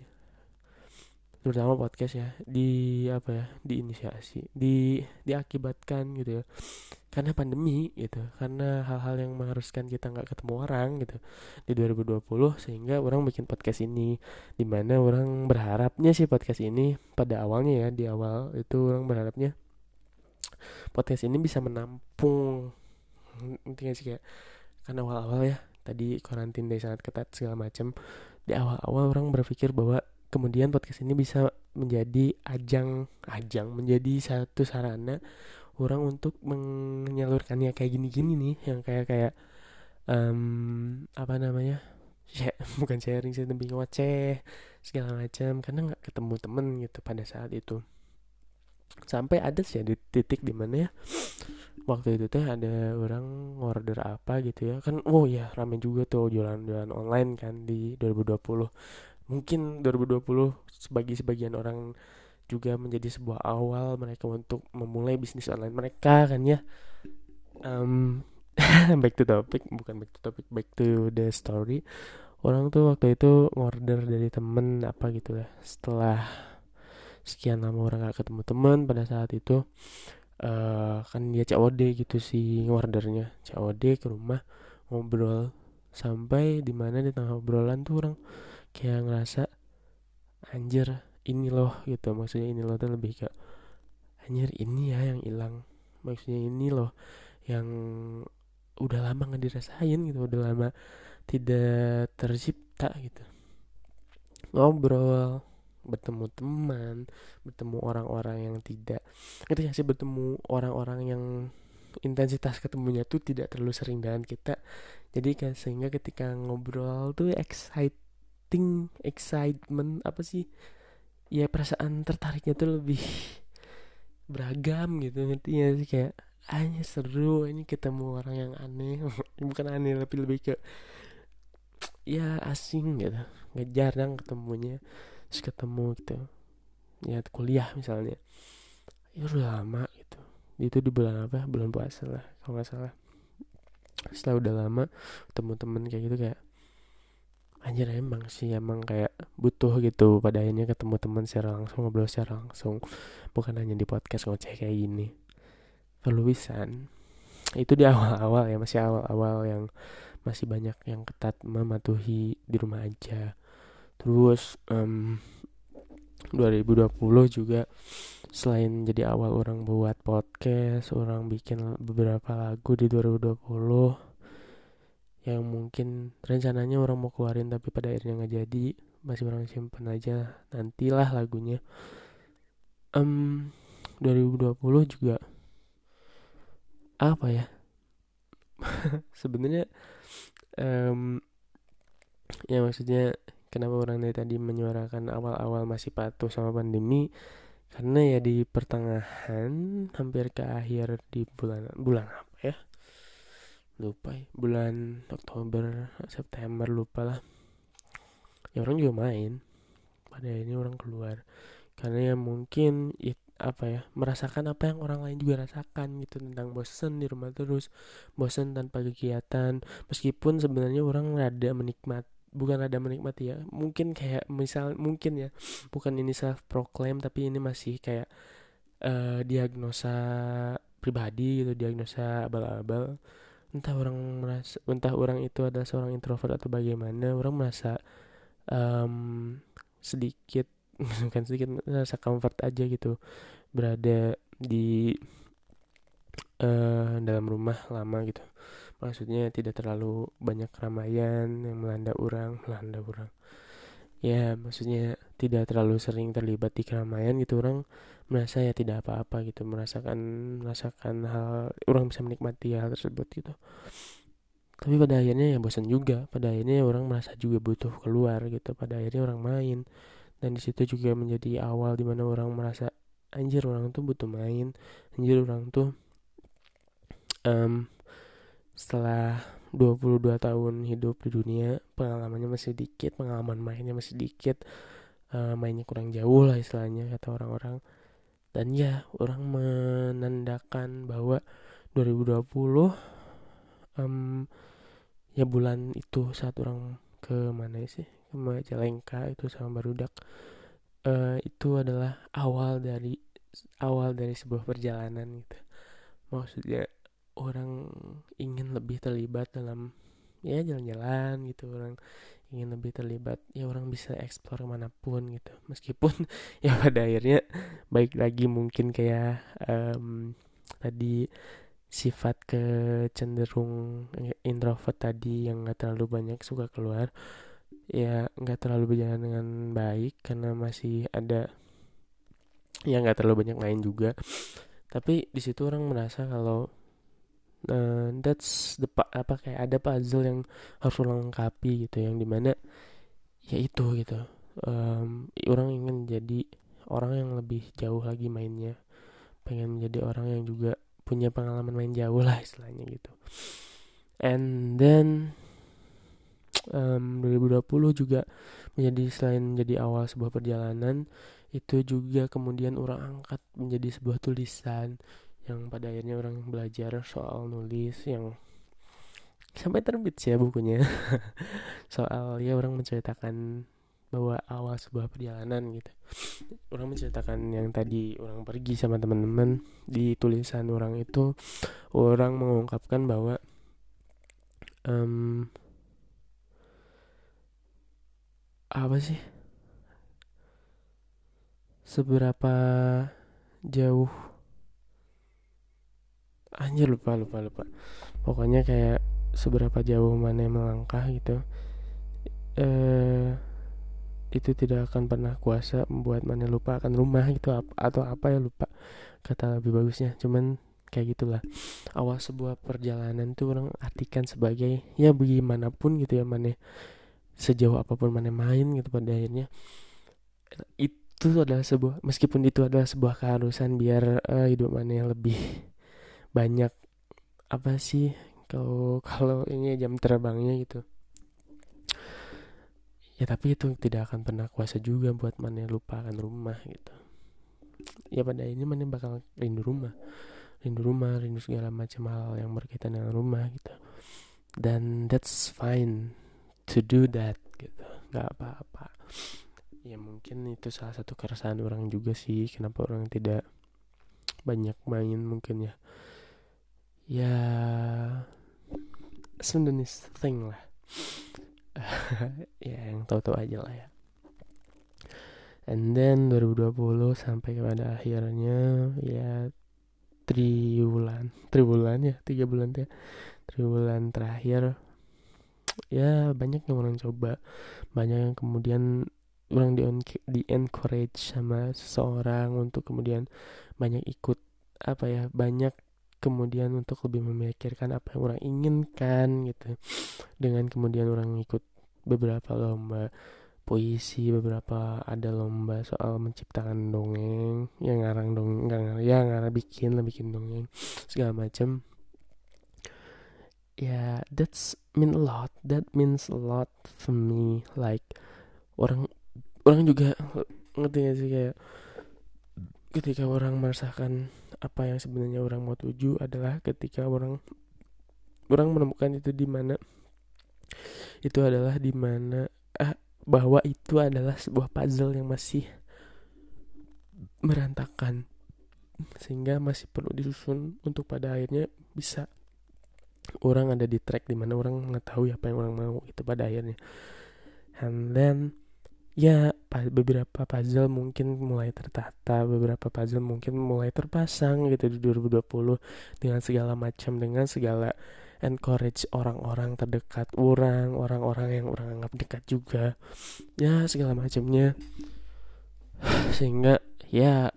terutama podcast ya di apa ya diinisiasi di diakibatkan gitu ya. Karena pandemi gitu karena hal-hal yang mengharuskan kita nggak ketemu orang gitu di 2020 sehingga orang bikin podcast ini. Di mana orang berharapnya sih podcast ini pada awalnya ya di awal itu orang berharapnya podcast ini bisa menampung intinya sih kayak karena awal-awal ya tadi karantin dari sangat ketat segala macam di awal-awal orang berpikir bahwa kemudian podcast ini bisa menjadi ajang ajang menjadi satu sarana orang untuk menyalurkannya kayak gini-gini nih yang kayak kayak um, apa namanya ya, bukan sharing sih tapi ngoceh segala macam karena nggak ketemu temen gitu pada saat itu. Sampai ada sih di titik di mana ya waktu itu teh ada orang order apa gitu ya. Kan oh ya rame juga tuh jualan-jualan online kan di 2020 mungkin 2020 sebagai sebagian orang juga menjadi sebuah awal mereka untuk memulai bisnis online mereka kan ya. Um, back to topic bukan back to topic back to the story. Orang tuh waktu itu order dari temen apa gitu ya. Setelah sekian lama orang gak ketemu temen pada saat itu uh, kan dia COD gitu sih ordernya COD ke rumah ngobrol. Sampai di mana di tengah obrolan tuh orang kayak ngerasa anjir ini loh gitu. Maksudnya ini loh tuh lebih ke anjir ini ya yang hilang. Maksudnya ini loh yang udah lama nggak dirasain gitu udah lama tidak tercipta gitu. Ngobrol bertemu teman bertemu orang-orang yang tidak ketika sih? Bertemu orang-orang yang intensitas ketemunya tuh tidak terlalu sering dengan kita. Jadi kan sehingga ketika ngobrol tuh exciting excitement apa sih? Ya perasaan tertariknya tuh lebih beragam gitu ngerti ya sih? Kayak hanya seru ini ketemu orang yang aneh. Bukan aneh lebih lebih ke ya asing gitu. Nggak jarang ketemunya terus ketemu gitu. Ya kuliah misalnya. Itu udah lama gitu. Itu di bulan apa? Bulan puasa lah kalau nggak salah. Setelah udah lama ketemu temen kayak gitu kayak anjir emang sih emang kayak butuh gitu pada akhirnya ketemu teman secara langsung ngobrol secara langsung. Bukan hanya di podcast ngoceh kayak gini. Peluisan itu di awal-awal ya masih awal-awal yang masih banyak yang ketat mematuhi di rumah aja terus um, 2020 juga selain jadi awal orang buat podcast orang bikin beberapa lagu di 2020 yang mungkin rencananya orang mau keluarin tapi pada akhirnya nggak jadi masih orang simpen aja nantilah lagunya. Um, 2020 juga apa ya? Sebenarnya um, ya maksudnya kenapa orang dari tadi menyuarakan awal-awal masih patuh sama pandemi? Karena ya di pertengahan hampir ke akhir di bulan bulan apa ya? Lupa ya bulan Oktober September lupa lah. Ya orang juga main pada ini orang keluar. Karena ya mungkin it, apa ya merasakan apa yang orang lain juga rasakan gitu tentang bosen di rumah terus bosen tanpa kegiatan. Meskipun sebenarnya orang rada menikmat bukan rada menikmati ya. Mungkin kayak misal mungkin ya bukan ini self proclaim tapi ini masih kayak uh, diagnosa pribadi gitu diagnosa abal-abal. Entah orang merasa entah orang itu adalah seorang introvert atau bagaimana orang merasa um, sedikit bukan sedikit merasa comfort aja gitu berada di uh, dalam rumah lama gitu maksudnya tidak terlalu banyak keramaian yang melanda orang melanda orang. Ya maksudnya tidak terlalu sering terlibat di keramaian gitu. Orang merasa ya tidak apa-apa gitu merasakan merasakan hal orang bisa menikmati hal tersebut gitu. Tapi pada akhirnya ya bosan juga. Pada akhirnya orang merasa juga butuh keluar gitu. Pada akhirnya orang main. Dan di situ juga menjadi awal di mana orang merasa anjir orang tuh butuh main. Anjir orang tuh um, setelah 22 tahun hidup di dunia pengalamannya masih dikit pengalaman mainnya masih dikit uh, mainnya kurang jauh lah istilahnya kata orang-orang. Dan ya orang menandakan bahwa 2020 um, ya bulan itu saat orang ke mana sih? Ke Majalengka itu sama barudak uh, itu adalah awal dari awal dari sebuah perjalanan gitu. Maksudnya orang ingin lebih terlibat dalam ya jalan-jalan gitu orang ingin lebih terlibat ya orang bisa eksplor mana pun gitu. Meskipun ya pada akhirnya baik lagi mungkin kayak um, tadi sifat ke cenderung introvert tadi yang nggak terlalu banyak suka keluar ya nggak terlalu berjalan dengan baik karena masih ada yang nggak terlalu banyak main juga. Tapi di situ orang merasa kalau uh, that's the apa kayak ada puzzle yang harus lengkapi gitu yang di mana ya itu gitu. Um, orang ingin jadi orang yang lebih jauh lagi mainnya. Pengen menjadi orang yang juga punya pengalaman main jauh lah istilahnya gitu. And then um, 2020 juga menjadi selain menjadi awal sebuah perjalanan itu juga kemudian orang angkat menjadi sebuah tulisan yang pada akhirnya orang belajar soal nulis yang sampai terbit sih ya bukunya. Soal ya orang menceritakan bahwa awal sebuah perjalanan gitu. Orang menceritakan yang tadi orang pergi sama teman-teman di tulisan orang itu orang mengungkapkan bahwa um, apa sih? Seberapa jauh anjir lupa lupa lupa. Pokoknya kayak seberapa jauh mana yang melangkah gitu eh itu tidak akan pernah kuasa membuat mana lupa akan rumah gitu atau apa ya lupa kata lebih bagusnya. Cuman kayak gitulah. Awal sebuah perjalanan tuh orang artikan sebagai ya bagaimanapun gitu ya mana sejauh apa pun mana main gitu pada akhirnya. Itu adalah sebuah meskipun itu adalah sebuah keharusan biar uh, hidup mana lebih banyak apa sih kalau kalau ini jam terbangnya gitu. Ya tapi itu tidak akan pernah kuasa juga buat mana lupakan rumah gitu. Ya pada ini mana bakal rindu rumah. Rindu rumah rindu segala macam hal yang berkaitan dengan rumah gitu. Dan that's fine to do that gitu. Nggak apa-apa. Ya mungkin itu salah satu keresahan orang juga sih kenapa orang tidak banyak main mungkin ya ya Sundanese thing lah. Ya yang tahu-tahu aja lah ya. And then 2020 sampai kepada akhirnya ya triwulan. Triwulan ya tiga bulan ya. Triwulan terakhir ya banyak yang orang coba. Banyak yang kemudian orang di, di encourage sama seseorang untuk kemudian banyak ikut apa ya banyak kemudian untuk lebih memikirkan apa yang orang inginkan gitu. Dengan kemudian orang ikut beberapa lomba puisi beberapa ada lomba soal menciptakan dongeng yang ngarang dongeng nggak ngarang ya ngarang bikin lah bikin dongeng segala macam ya yeah, that's mean a lot that means a lot for me like orang orang juga ngerti gak sih kayak ketika orang merasakan apa yang sebenarnya orang mau tuju adalah ketika orang orang menemukan itu di mana itu adalah di mana ah, bahwa itu adalah sebuah puzzle yang masih merantakan sehingga masih perlu disusun untuk pada akhirnya bisa orang ada di track di mana orang mengetahui apa yang orang mau itu pada akhirnya. And then ya beberapa puzzle mungkin mulai tertata beberapa puzzle mungkin mulai terpasang gitu di 2020 dengan segala macam dengan segala encourage orang-orang terdekat orang orang-orang yang orang anggap dekat juga. Ya segala macamnya. Sehingga ya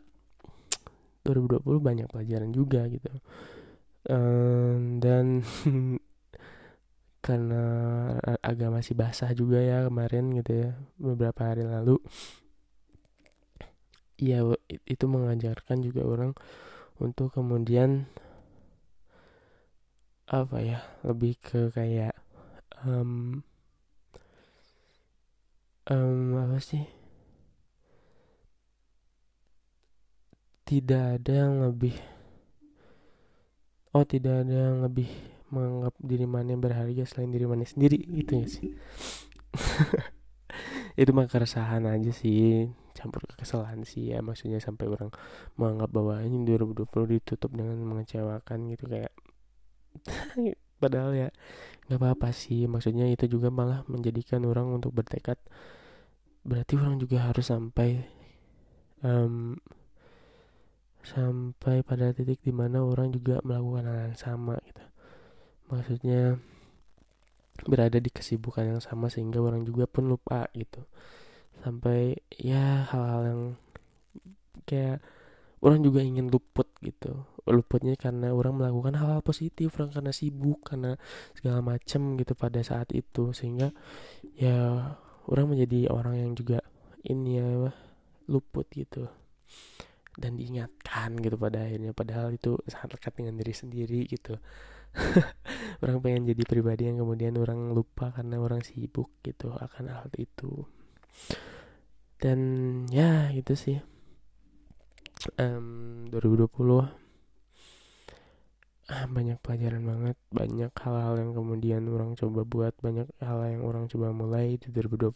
2020 banyak pelajaran juga gitu. Um, dan karena agak masih basah juga ya kemarin gitu ya beberapa hari lalu. Ya itu mengajarkan juga orang untuk kemudian apa ya lebih ke kayak um, um, apa sih? Tidak ada yang lebih oh tidak ada yang lebih menganggap diri mana yang berharga selain diri mana sendiri gitu ya sih? Itu mah keresahan aja sih campur kekesalan sih ya maksudnya sampai orang menganggap bahwa ini 2020 ditutup dengan mengecewakan gitu kayak padahal ya nggak apa-apa sih maksudnya itu juga malah menjadikan orang untuk bertekad berarti orang juga harus sampai um, sampai pada titik di mana orang juga melakukan hal yang sama gitu maksudnya berada di kesibukan yang sama sehingga orang juga pun lupa gitu. Sampai ya hal-hal yang kayak orang juga ingin luput gitu. Luputnya karena orang melakukan hal-hal positif orang karena sibuk karena segala macam gitu pada saat itu. Sehingga ya orang menjadi orang yang juga ini ya luput gitu. Dan diingatkan gitu pada akhirnya. Padahal itu sangat lekat dengan diri sendiri gitu orang pengen jadi pribadi yang kemudian orang lupa karena orang sibuk gitu akan hal itu. Dan ya itu sih. Um, 2020 ah, banyak pelajaran banget banyak hal-hal yang kemudian orang coba buat banyak hal yang orang coba mulai di 2020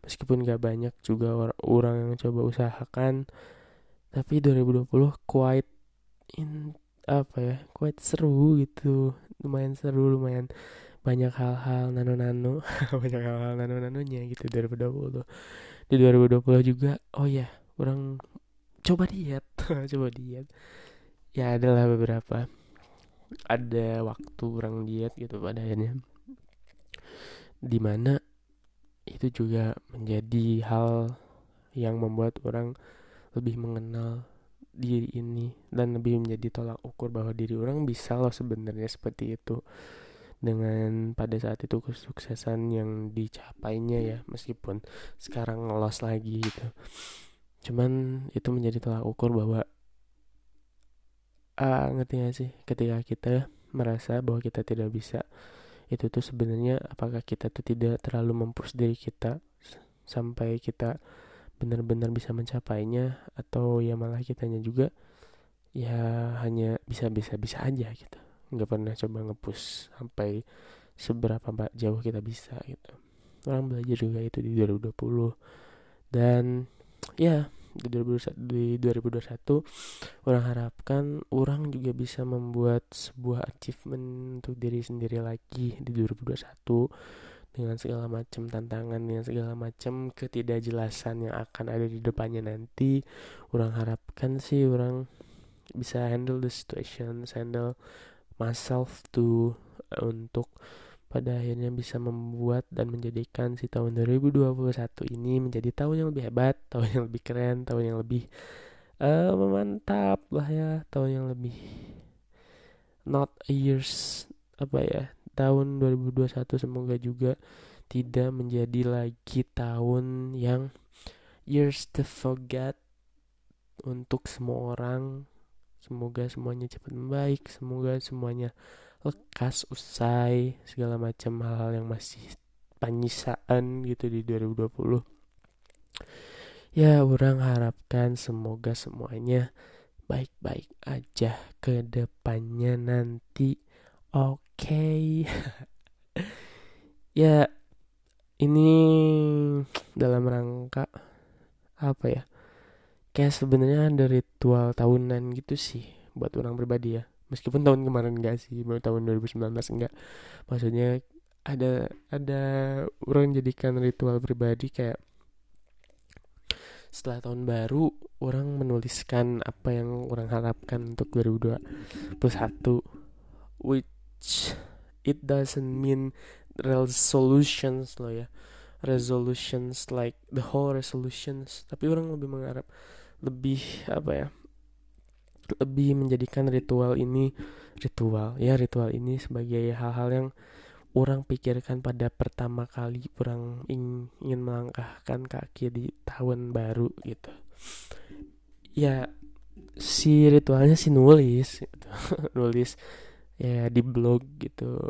meskipun gak banyak juga or orang yang coba usahakan tapi 2020 quite in apa ya quite seru gitu. Lumayan seru lumayan banyak hal-hal nano-nano. Banyak hal-hal nano-nanonya gitu 2020 di 2020 juga oh ya orang coba diet. Coba diet. Ya adalah beberapa. Ada waktu orang diet gitu pada akhirnya. Di mana itu juga menjadi hal yang membuat orang lebih mengenal diri ini dan lebih menjadi tolak ukur bahwa diri orang bisa loh sebenarnya seperti itu. Dengan pada saat itu kesuksesan yang dicapainya ya meskipun sekarang ngelos lagi gitu. Cuman itu menjadi tolak ukur bahwa ah ngerti gak sih? Ketika kita merasa bahwa kita tidak bisa itu tuh sebenarnya apakah kita tuh tidak terlalu mempush diri kita sampai kita benar-benar bisa mencapainya atau ya malah kitanya juga ya hanya bisa-bisa bisa aja gitu. Nggak pernah coba ngepush sampai seberapa jauh kita bisa gitu. Orang belajar juga itu di 2020 dan ya di 2021, di 2021 orang harapkan orang juga bisa membuat sebuah achievement untuk diri sendiri lagi di 2021 dengan segala macam tantangan dengan segala macam ketidakjelasan yang akan ada di depannya nanti. Orang harapkan sih orang bisa handle the situation handle myself to uh, untuk pada akhirnya bisa membuat dan menjadikan si tahun 2021 ini menjadi tahun yang lebih hebat, tahun yang lebih keren, tahun yang lebih uh, mantap lah ya, tahun yang lebih not a years apa ya tahun 2021 semoga juga tidak menjadi lagi tahun yang years to forget untuk semua orang. Semoga semuanya cepat membaik semoga semuanya lekas usai segala macam hal-hal yang masih penyisaan gitu di 2020 ya orang harapkan semoga semuanya baik-baik aja ke depannya nanti. Oke okay. ya ini dalam rangka apa ya? Kayak sebenarnya ada ritual tahunan gitu sih buat orang pribadi ya. Meskipun tahun kemarin enggak sih baru tahun 2019 enggak maksudnya ada ada orang jadikan ritual pribadi kayak setelah tahun baru orang menuliskan apa yang orang harapkan untuk 2021 which it doesn't mean resolutions loh ya resolutions like the whole resolutions tapi orang lebih mengharap lebih apa ya lebih menjadikan ritual ini ritual ya ritual ini sebagai hal-hal yang orang pikirkan pada pertama kali orang ingin melangkahkan kaki di tahun baru gitu ya si ritualnya sih nulis gitu. nulis ya di blog gitu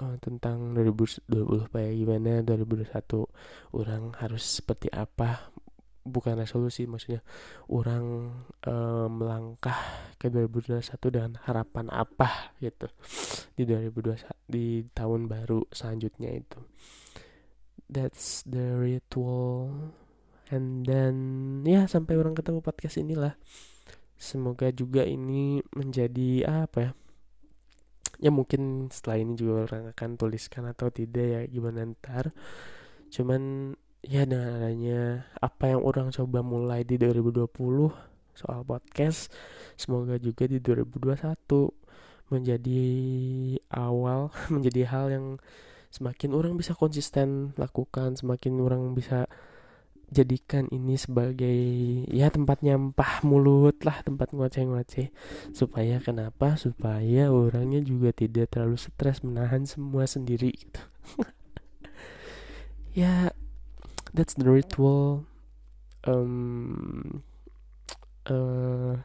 uh, tentang 2020 kayak gimana 2021 orang harus seperti apa? Bukan resolusi maksudnya orang uh, melangkah ke 2021 dengan harapan apa gitu di 2021 di tahun baru selanjutnya itu. That's the ritual. And then ya sampai orang ketemu podcast inilah. Semoga juga ini menjadi apa ya ya mungkin setelah ini juga orang akan tuliskan atau tidak ya gimana ntar. Cuman ya dengan adanya apa yang orang coba mulai di 2020 soal podcast semoga juga di 2021 menjadi awal menjadi hal yang semakin orang bisa konsisten lakukan semakin orang bisa jadikan ini sebagai ya tempat nyampah mulut lah tempat ngoceh-ngoceh. Supaya kenapa? Supaya orangnya juga tidak terlalu stres menahan semua sendiri gitu. Ya that's the ritual. Um uh,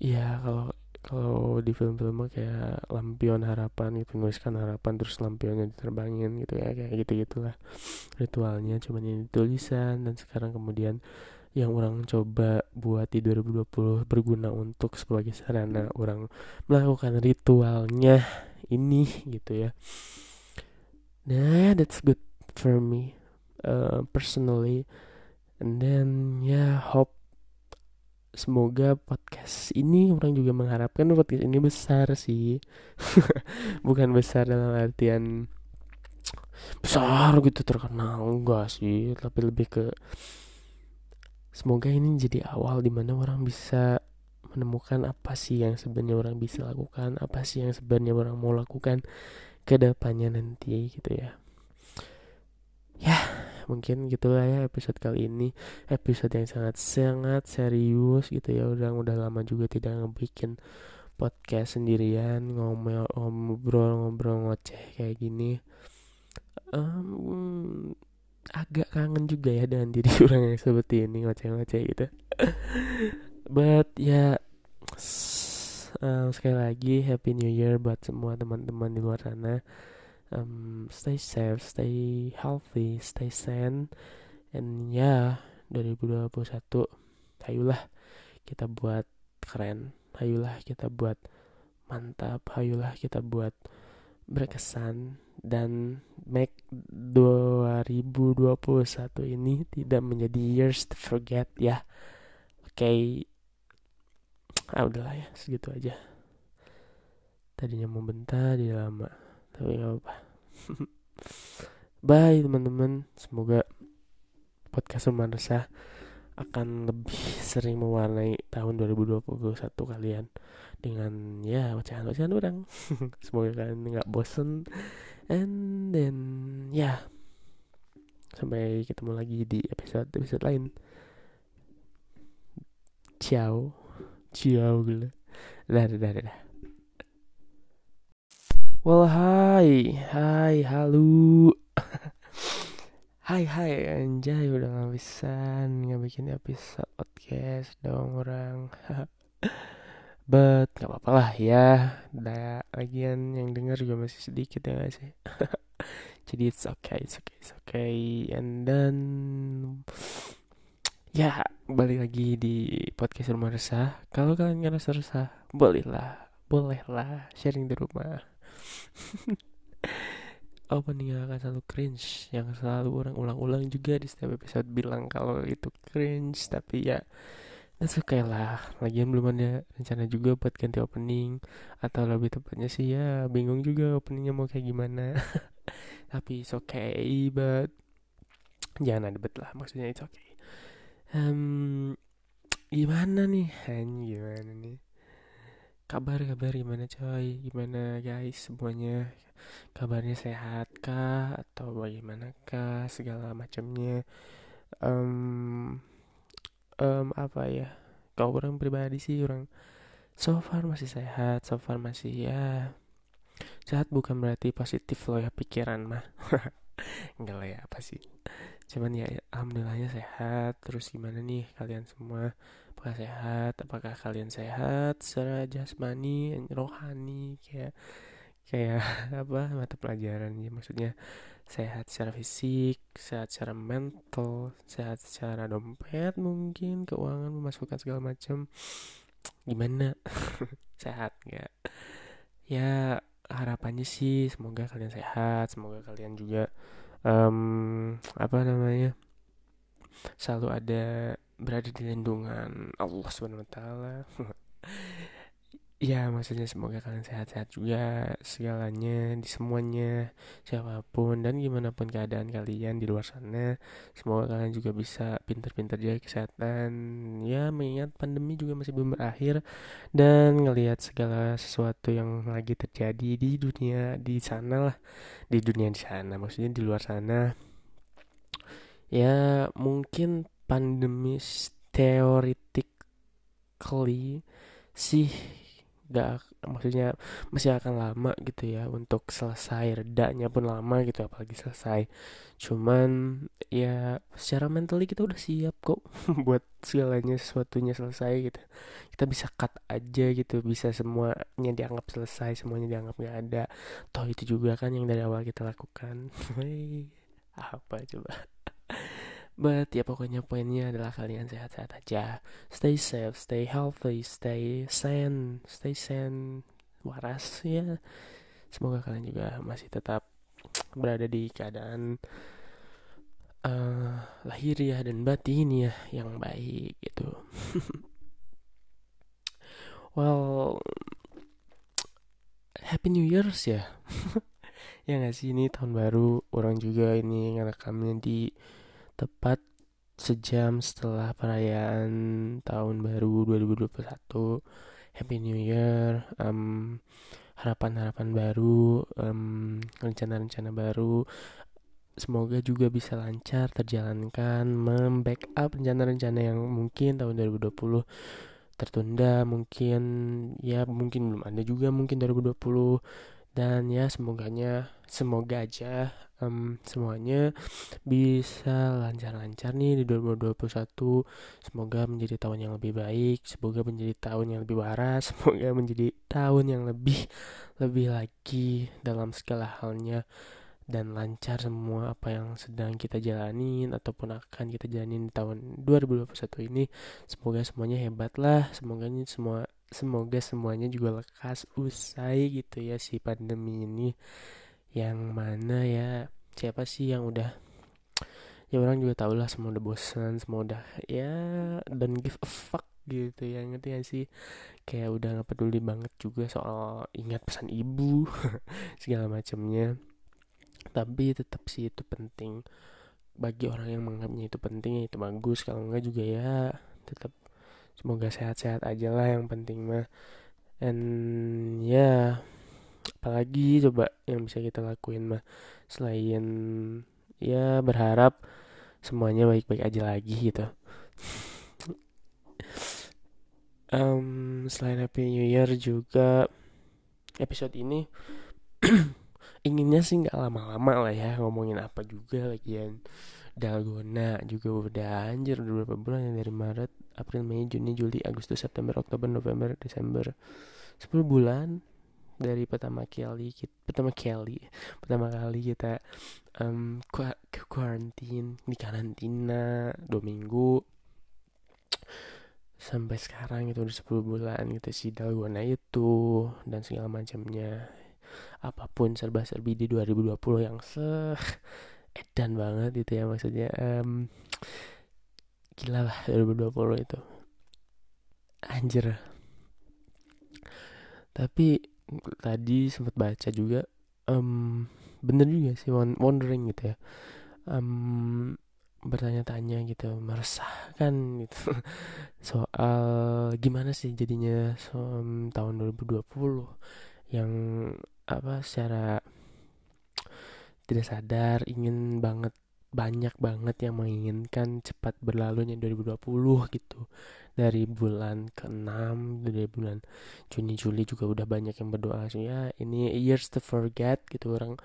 ya kalau kalau di film-film kayak lampion harapan gitu nuliskan harapan terus lampionnya diterbangin gitu ya kayak gitu gitulah ritualnya. Cuman ini tulisan dan sekarang kemudian yang orang coba buat di 2020 berguna untuk sebagai sarana orang melakukan ritualnya ini gitu ya. Nah that's good for me uh, personally. And then ya yeah, hope semoga podcast ini orang juga mengharapkan podcast ini besar sih. Bukan besar dalam artian besar gitu terkenal enggak sih. Tapi lebih ke semoga ini jadi awal di mana orang bisa menemukan apa sih yang sebenarnya orang bisa lakukan apa sih yang sebenarnya orang mau lakukan ke depannya nanti gitu ya. Ya mungkin gitulah ya episode kali ini. Episode yang sangat sangat serius gitu ya udah udah lama juga tidak ngebikin podcast sendirian ngomel ngobrol ngobrol ngoceh kayak gini. Um, agak kangen juga ya dengan diri orang yang seperti ini ngoceh-ngoceh gitu. But ya um, sekali lagi happy new year buat semua teman-teman di luar sana um, stay safe, stay healthy, stay sane, and ya yeah, 2021 hayulah kita buat keren, hayulah kita buat mantap, hayulah kita buat berkesan dan make 2021 ini tidak menjadi years to forget ya. Oke. Okay. Ah udahlah ya, segitu aja. Tadinya mau bentar, di lama tapi gak apa bye teman-teman. Semoga podcast Rumah Resah akan lebih sering mewarnai tahun 2021 kalian dengan ya wacahan-wacahan orang. Semoga kalian nggak bosen. And then ya sampai ketemu lagi di episode episode lain. Ciao. Ciao dah dah dah dah Well, hai, hai, halo. hai, hai, anjay udah ngabisan nggak bikin episode podcast dong orang. But nggak apa-apa lah ya. Da, lagian yang denger juga masih sedikit ya gak sih. Jadi it's okay, it's okay, it's okay. And then ya balik lagi di podcast rumah resah. Kalau kalian ngerasa resah, bolehlah, bolehlah sharing di rumah opening akan selalu cringe yang selalu orang ulang-ulang juga di setiap episode bilang kalau itu cringe tapi ya That's okay lah. Lagian belum ada rencana juga buat ganti opening Atau lebih tepatnya sih ya Bingung juga openingnya mau kayak gimana. Tapi it's okay But Jangan ada bet lah Maksudnya it's okay. Um, Gimana nih? Han Gimana nih Kabar-kabar gimana coy? Gimana guys semuanya? Kabarnya sehat kah? Atau bagaimana kah? Segala macamnya. Um, um, apa ya? Kalau orang pribadi sih orang so far masih sehat so far masih ya sehat bukan berarti positif loh ya pikiran mah. Enggak lah ya apa sih? Cuman ya alhamdulillahnya sehat. Terus gimana nih kalian semua apakah sehat apakah kalian sehat secara jasmani rohani kayak kayak apa mata pelajaran ya maksudnya sehat secara fisik, sehat secara mental, sehat secara dompet mungkin, keuangan, memasukkan segala macam. Gimana? sehat nggak? Ya harapannya sih semoga kalian sehat, semoga kalian juga um, apa namanya selalu ada berada di lindungan Allah Subhanahu Taala. Ya maksudnya semoga kalian sehat-sehat juga segalanya di semuanya siapa pun dan gimana pun keadaan kalian di luar sana. Semoga kalian juga bisa pinter-pinter jaga kesehatan. Ya mengingat pandemi juga masih belum berakhir dan ngelihat segala sesuatu yang lagi terjadi di dunia di sana lah. Di dunia di sana maksudnya di luar sana. Ya mungkin pandemi theoretically sih gak maksudnya masih akan lama gitu ya untuk selesai redanya pun lama gitu apalagi selesai. Cuman ya secara mentally kita udah siap kok buat segalanya sesuatunya selesai gitu. Kita bisa cut aja gitu bisa semuanya dianggap selesai semuanya dianggap gak ada. Toh itu juga kan yang dari awal kita lakukan. Apa coba But ya pokoknya poinnya adalah kalian sehat-sehat aja. Stay safe, stay healthy, stay sane, stay sane, waras ya. Semoga kalian juga masih tetap berada di keadaan uh, lahiriah dan batin ya yang baik gitu. well, Happy New Year's ya. ya nggak sih ini tahun baru orang juga ini ngerekamnya di tepat sejam setelah perayaan tahun baru 2021 Happy New Year um, harapan-harapan baru um, rencana-rencana baru. Semoga juga bisa lancar terjalankan membackup rencana-rencana yang mungkin tahun 2020 tertunda mungkin ya mungkin belum ada juga mungkin 2020 dan ya semoganya semoga aja um, semuanya bisa lancar-lancar nih di 2021 semoga menjadi tahun yang lebih baik semoga menjadi tahun yang lebih waras semoga menjadi tahun yang lebih lebih lagi dalam segala halnya. Dan lancar semua apa yang sedang kita jalanin ataupun akan kita jalanin di tahun 2021 ini. Semoga semuanya hebat lah semoga semua semoga semuanya juga lekas usai gitu ya si pandemi ini. Yang mana ya siapa sih yang udah ya orang juga tau lah semua udah bosan semua udah ya don't give a fuck gitu ya. Ngerti gak sih? Kayak udah gak peduli banget juga soal ingat pesan ibu segala macamnya tapi tetap sih itu penting. Bagi orang yang menganggapnya itu penting ya itu bagus. Kalau enggak juga ya tetap semoga sehat-sehat aja lah yang penting mah. And ya yeah, apalagi coba yang bisa kita lakuin mah. Selain ya berharap semuanya baik-baik aja lagi gitu. Um, selain Happy New Year juga episode ini inginnya sih nggak lama-lama lah ya ngomongin apa juga lagian dalgona juga udah anjir udah berapa bulan ya dari Maret April Mei Juni Juli Agustus September Oktober November Desember. 10 bulan dari pertama kali kita pertama kali pertama kali kita um, ke quarantine di karantina dua minggu. Sampai sekarang itu udah 10 bulan gitu si dalgona itu dan segala macamnya. Apa pun serba serbi di 2020 yang se edan banget itu ya maksudnya um, gila lah 2020 itu. Anjir. Tapi tadi sempat baca juga um, bener juga sih wondering gitu ya. Um, bertanya-tanya gitu meresahkan gitu. Soal gimana sih jadinya um, tahun 2020 yang apa secara tidak sadar ingin banget banyak banget yang menginginkan cepat berlalunya 2020 gitu. Dari bulan ke-6 dari bulan Juni Juli juga udah banyak yang berdoa sih ya ini years to forget gitu. Orang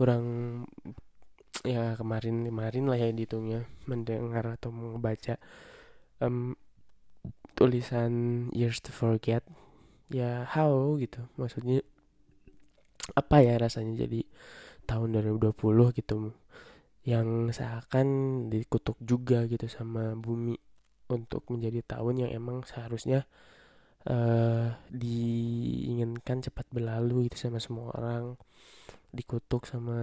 orang ya kemarin kemarin lah ya dihitungnya mendengar atau membaca um, tulisan years to forget ya how gitu. Maksudnya apa ya rasanya jadi tahun 2020 gitu yang seakan dikutuk juga gitu sama bumi untuk menjadi tahun yang emang seharusnya uh, diinginkan cepat berlalu gitu sama semua orang dikutuk sama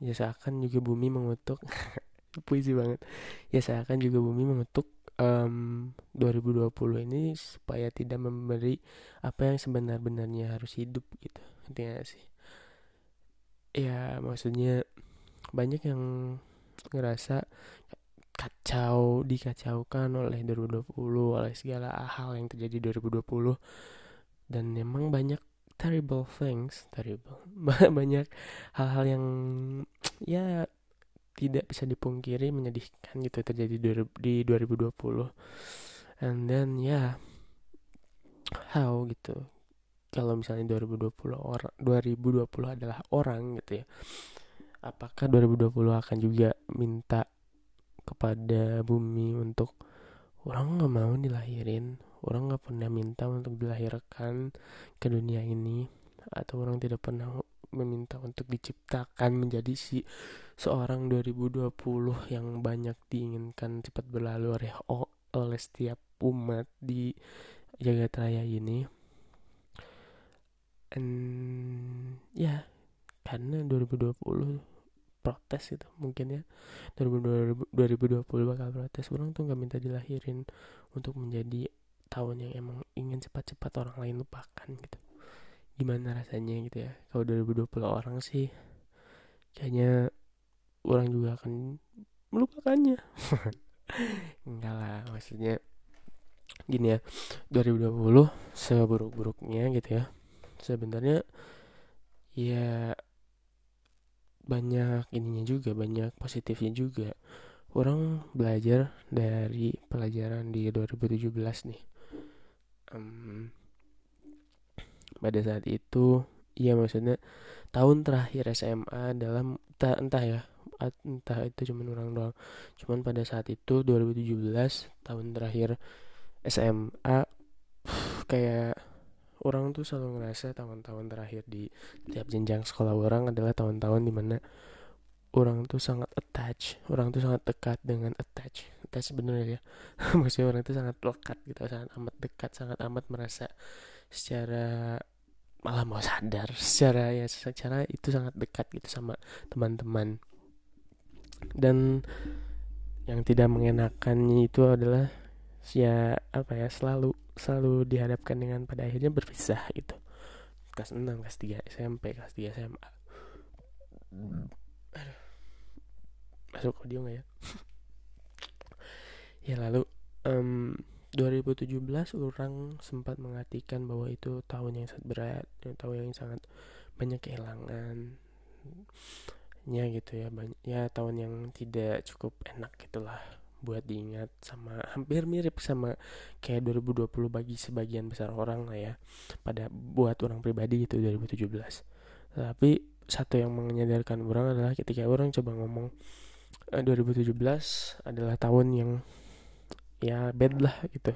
ya seakan juga bumi mengutuk. Puisi banget. Ya seakan juga bumi mengutuk um, 2020 ini supaya tidak memberi apa yang sebenar-benarnya harus hidup gitu. Intinya sih? Ya maksudnya banyak yang ngerasa kacau dikacaukan oleh 2020 oleh segala hal yang terjadi 2020 dan memang banyak terrible things terrible. Banyak hal-hal yang ya tidak bisa dipungkiri menyedihkan gitu terjadi di 2020 and then ya yeah, how gitu. Kalau misalnya 2020 orang 2020 adalah orang gitu ya apakah 2020 akan juga minta kepada bumi untuk orang nggak mau dilahirin orang nggak pernah minta untuk dilahirkan ke dunia ini atau orang tidak pernah meminta untuk diciptakan menjadi si seorang 2020 yang banyak diinginkan cepat berlalu oleh oleh setiap umat di jagat raya ini? And ya karena 2020 protes gitu mungkin ya. 2020 bakal protes. Orang tuh nggak minta dilahirin untuk menjadi tahun yang emang ingin cepat-cepat orang lain lupakan gitu. Gimana rasanya gitu ya? Kalau 2020 orang sih kayaknya orang juga akan melupakannya. Enggak lah maksudnya gini ya. 2020 seburuk-buruknya gitu ya. Sebenarnya ya banyak ininya juga banyak positifnya juga. Orang belajar dari pelajaran di 2017 nih. Um, pada saat itu ya maksudnya tahun terakhir SMA dalam entah, entah ya entah itu cuman orang doang. Cuman pada saat itu 2017 tahun terakhir SMA kayak orang tuh selalu ngerasa tahun-tahun terakhir di tiap jenjang sekolah orang adalah tahun-tahun di mana orang tuh sangat attach orang tuh sangat dekat dengan attach. Attach sebenarnya ya. Maksudnya orang tuh sangat lekat gitu sangat amat dekat sangat amat merasa secara malah mau sadar secara ya secara itu sangat dekat gitu sama teman-teman. Dan yang tidak mengenakannya itu adalah ya apa ya selalu selalu dihadapkan dengan pada akhirnya berpisah gitu. Kelas 6 kelas 3 SMP kelas 3 SMA. Aduh. masuk audio nggak ya? Ya lalu um, 2017 orang sempat mengartikan bahwa itu tahun yang sangat berat tahun yang sangat banyak kehilangan. Ya gitu ya banyak ya tahun yang tidak cukup enak gitulah buat diingat sama hampir mirip sama kayak 2020 bagi sebagian besar orang lah ya pada buat orang pribadi itu 2017 tapi satu yang menyadarkan orang adalah ketika orang coba ngomong eh, 2017 adalah tahun yang ya bad lah gitu.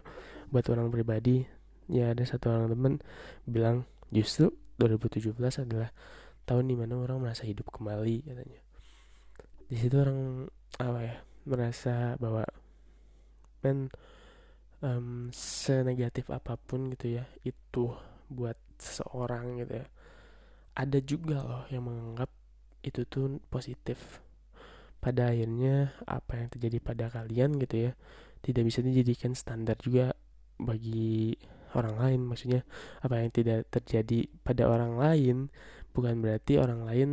Buat orang pribadi ya ada satu orang temen bilang justru 2017 adalah tahun di mana orang merasa hidup kembali katanya. Di situ orang apa ya merasa bahwa men um, senegatif apa pun gitu ya itu buat seseorang gitu ya ada juga loh yang menganggap itu tuh positif. Pada akhirnya apa yang terjadi pada kalian gitu ya tidak bisa dijadikan standar juga bagi orang lain. Maksudnya apa yang tidak terjadi pada orang lain bukan berarti orang lain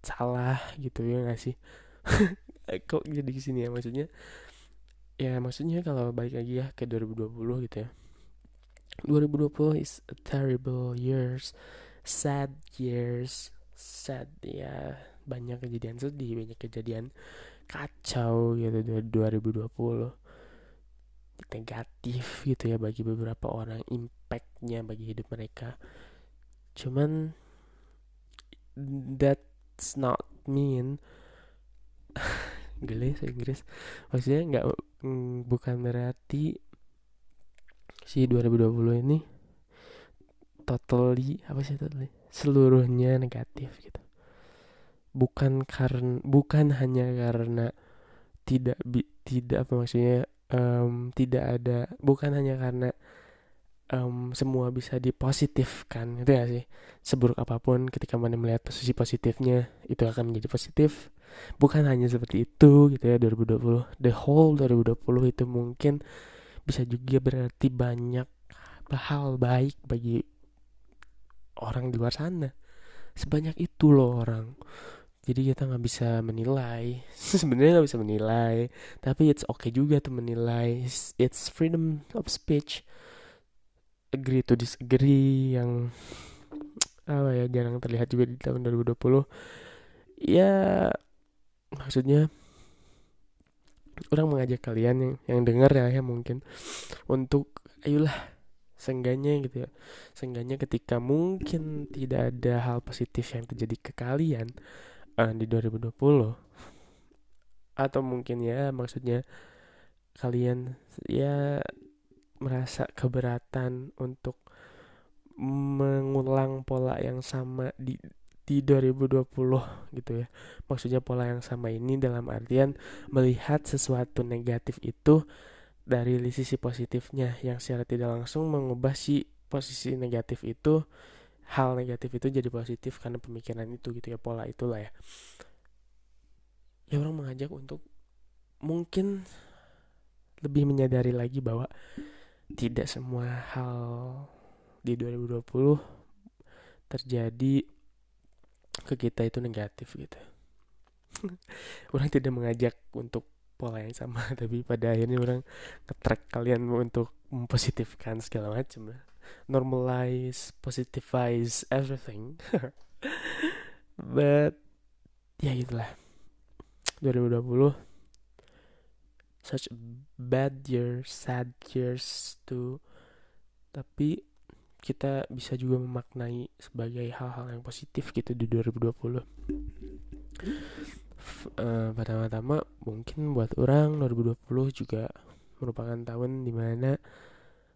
salah gitu ya nggak sih kok jadi sini ya? Maksudnya ya maksudnya kalau balik lagi ya ke 2020 gitu ya. 2020 is a terrible years sad years sad ya banyak kejadian sedih banyak kejadian kacau gitu 2020 negatif gitu ya bagi beberapa orang impactnya bagi hidup mereka. Cuman that's not mean gelis Inggris. Maksudnya nggak mm, bukan berarti si 2020 ini totally apa sih totally? Seluruhnya negatif gitu. Bukan karena bukan hanya karena tidak bi, tidak apa maksudnya um, tidak ada bukan hanya karena um, semua bisa dipositifkan gitu ya sih? Seburuk apa pun ketika mana melihat posisi positifnya itu akan menjadi positif bukan hanya seperti itu gitu ya 2020 the whole 2020 itu mungkin bisa juga berarti banyak hal baik bagi orang di luar sana. Sebanyak itu loh orang. Jadi kita nggak bisa menilai. Sebenarnya nggak bisa menilai tapi it's okay juga tuh menilai. It's, freedom of speech. Agree to disagree yang apa ya jarang terlihat juga di tahun 2020 ya maksudnya orang mengajak kalian yang yang dengar ya, ya mungkin untuk ayolah sengganya gitu ya. Sengganya ketika mungkin tidak ada hal positif yang terjadi ke kalian uh, di 2020 atau mungkin ya maksudnya kalian ya merasa keberatan untuk mengulang pola yang sama di di 2020 gitu ya. Maksudnya pola yang sama ini dalam artian melihat sesuatu negatif itu dari sisi positifnya yang secara tidak langsung mengubah si posisi negatif itu hal negatif itu jadi positif karena pemikiran itu gitu ya pola itulah ya ya orang mengajak untuk mungkin lebih menyadari lagi bahwa tidak semua hal di 2020 terjadi ke kita itu negatif gitu orang tidak mengajak untuk pola yang sama tapi pada akhirnya orang ngetrack kalian untuk mempositifkan segala macam lah normalize, positivize everything. But ya itulah 2020 such bad year, sad years too. Tapi kita bisa juga memaknai sebagai hal-hal yang positif gitu di 2020. Uh, pertama-tama mungkin buat orang 2020 juga merupakan tahun di mana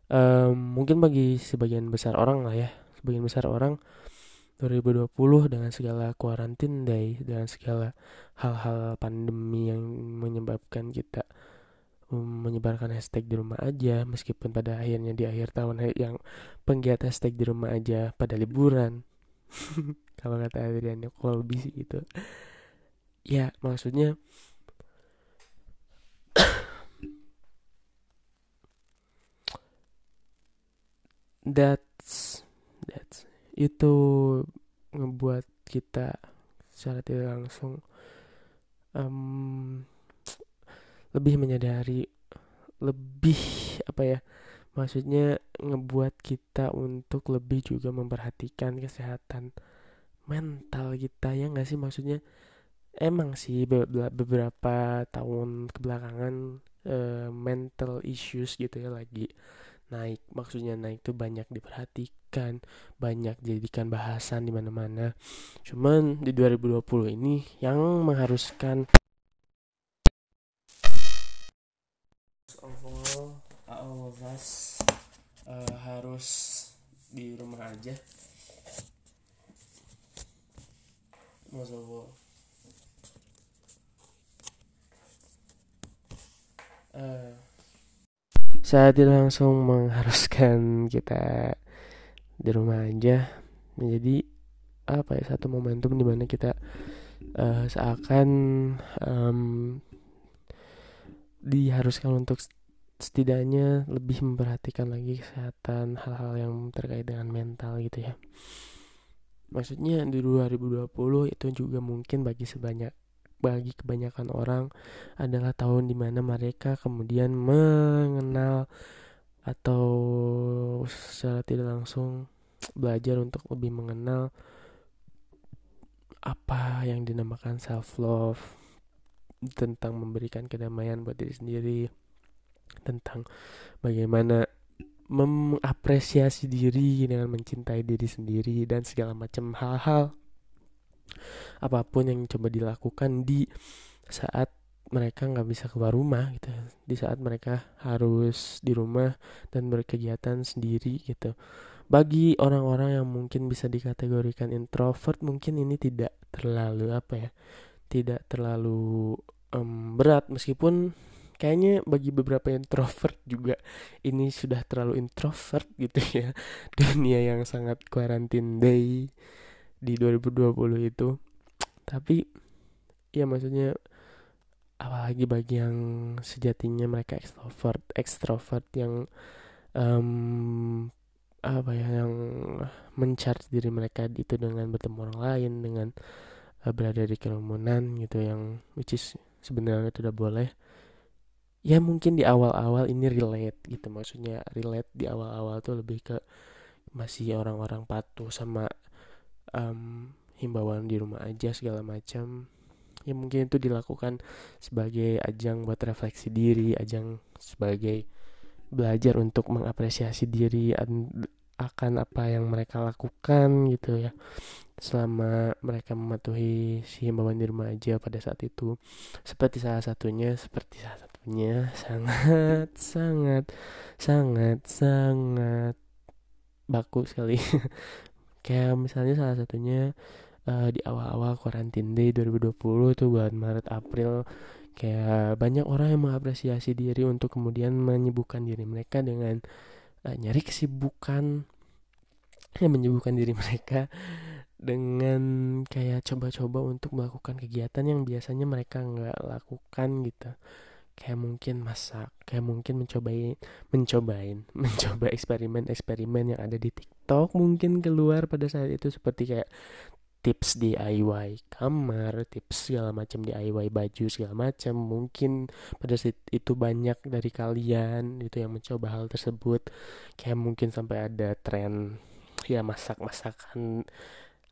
um, mungkin bagi sebagian besar orang lah ya sebagian besar orang 2020 dengan segala kuarantin day dengan segala hal-hal pandemi yang menyebabkan kita menyebarkan hashtag di rumah aja meskipun pada akhirnya di akhir tahun yang penggiat hashtag di rumah aja pada liburan. Kalau kata Adrian lebih sih gitu. Ya maksudnya that's that's itu ngebuat kita secara tidak langsung um, lebih menyadari lebih apa ya maksudnya ngebuat kita untuk lebih juga memperhatikan kesehatan mental kita ya nggak sih? Maksudnya emang sih beberapa tahun kebelakangan uh, mental issues gitu ya lagi naik. Maksudnya naik tuh banyak diperhatikan banyak dijadikan bahasan di mana-mana. Cuman di 2020 ini yang mengharuskan of us uh, harus di rumah aja. All uh, saat itu langsung mengharuskan kita di rumah aja. Menjadi apa ya satu momentum di mana kita uh, seakan um, diharuskan untuk setidaknya lebih memperhatikan lagi kesehatan hal-hal yang terkait dengan mental gitu ya. Maksudnya di 2020 itu juga mungkin bagi sebanyak bagi kebanyakan orang adalah tahun di mana mereka kemudian mengenal atau secara tidak langsung belajar untuk lebih mengenal apa yang dinamakan self love tentang memberikan kedamaian buat diri sendiri tentang bagaimana mengapresiasi diri dengan mencintai diri sendiri dan segala macam hal-hal apa pun yang coba dilakukan di saat mereka nggak bisa keluar rumah gitu. Di saat mereka harus di rumah dan berkegiatan sendiri gitu. Bagi orang-orang yang mungkin bisa dikategorikan introvert mungkin ini tidak terlalu apa ya tidak terlalu um, berat. Meskipun kayaknya bagi beberapa introvert juga ini sudah terlalu introvert gitu ya. Dunia yang sangat quarantine day di 2020 itu. Tapi ya maksudnya apalagi bagi yang sejatinya mereka ekstrovert ekstrovert yang um, apa ya yang mencari diri mereka itu dengan bertemu orang lain dengan uh, berada di kerumunan gitu yang which is sebenarnya tidak boleh ya mungkin di awal-awal ini relate gitu. Maksudnya relate di awal-awal tuh lebih ke masih orang-orang patuh sama um, himbauan di rumah aja segala macam. Ya mungkin itu dilakukan sebagai ajang buat refleksi diri ajang sebagai belajar untuk mengapresiasi diri akan apa yang mereka lakukan gitu ya. Selama mereka mematuhi si himbauan di rumah aja pada saat itu. Seperti salah satunya seperti salah satunya sangat sangat sangat sangat baku sekali. Kayak misalnya salah satunya uh, di awal-awal quarantine day 2020 tuh bulan Maret April kayak banyak orang yang mengapresiasi diri untuk kemudian menyibukkan diri mereka dengan uh, nyari kesibukan yang menyibukkan diri mereka dengan kayak coba-coba untuk melakukan kegiatan yang biasanya mereka nggak lakukan gitu kayak mungkin masak kayak mungkin mencobain mencobain mencoba eksperimen-eksperimen yang ada di TikTok mungkin keluar pada saat itu seperti kayak tips DIY kamar, tips segala macam DIY baju segala macam. Mungkin pada saat itu banyak dari kalian itu yang mencoba hal tersebut. Kayak mungkin sampai ada tren ya masak-masakan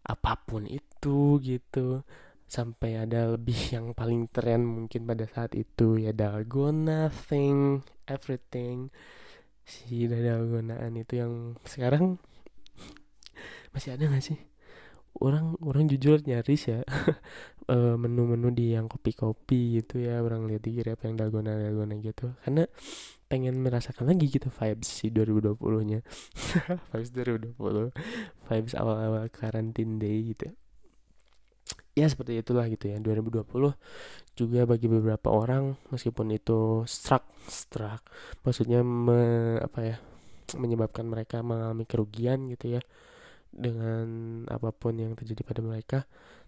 apa pun itu gitu. Sampai ada lebih yang paling tren mungkin pada saat itu ya dalgona thing, everything. Si dalgonaan itu yang sekarang masih ada gak sih? orang orang jujur nyaris ya eh, menu-menu di yang kopi-kopi gitu ya orang lihat di grab yang dalgona dalgona gitu karena pengen merasakan lagi gitu vibes si 2020 nya vibes 2020 vibes awal-awal karantin day gitu ya seperti itulah gitu ya. 2020 juga bagi beberapa orang meskipun itu struck struck maksudnya me, apa ya menyebabkan mereka mengalami kerugian gitu ya dengan apa pun yang terjadi pada mereka.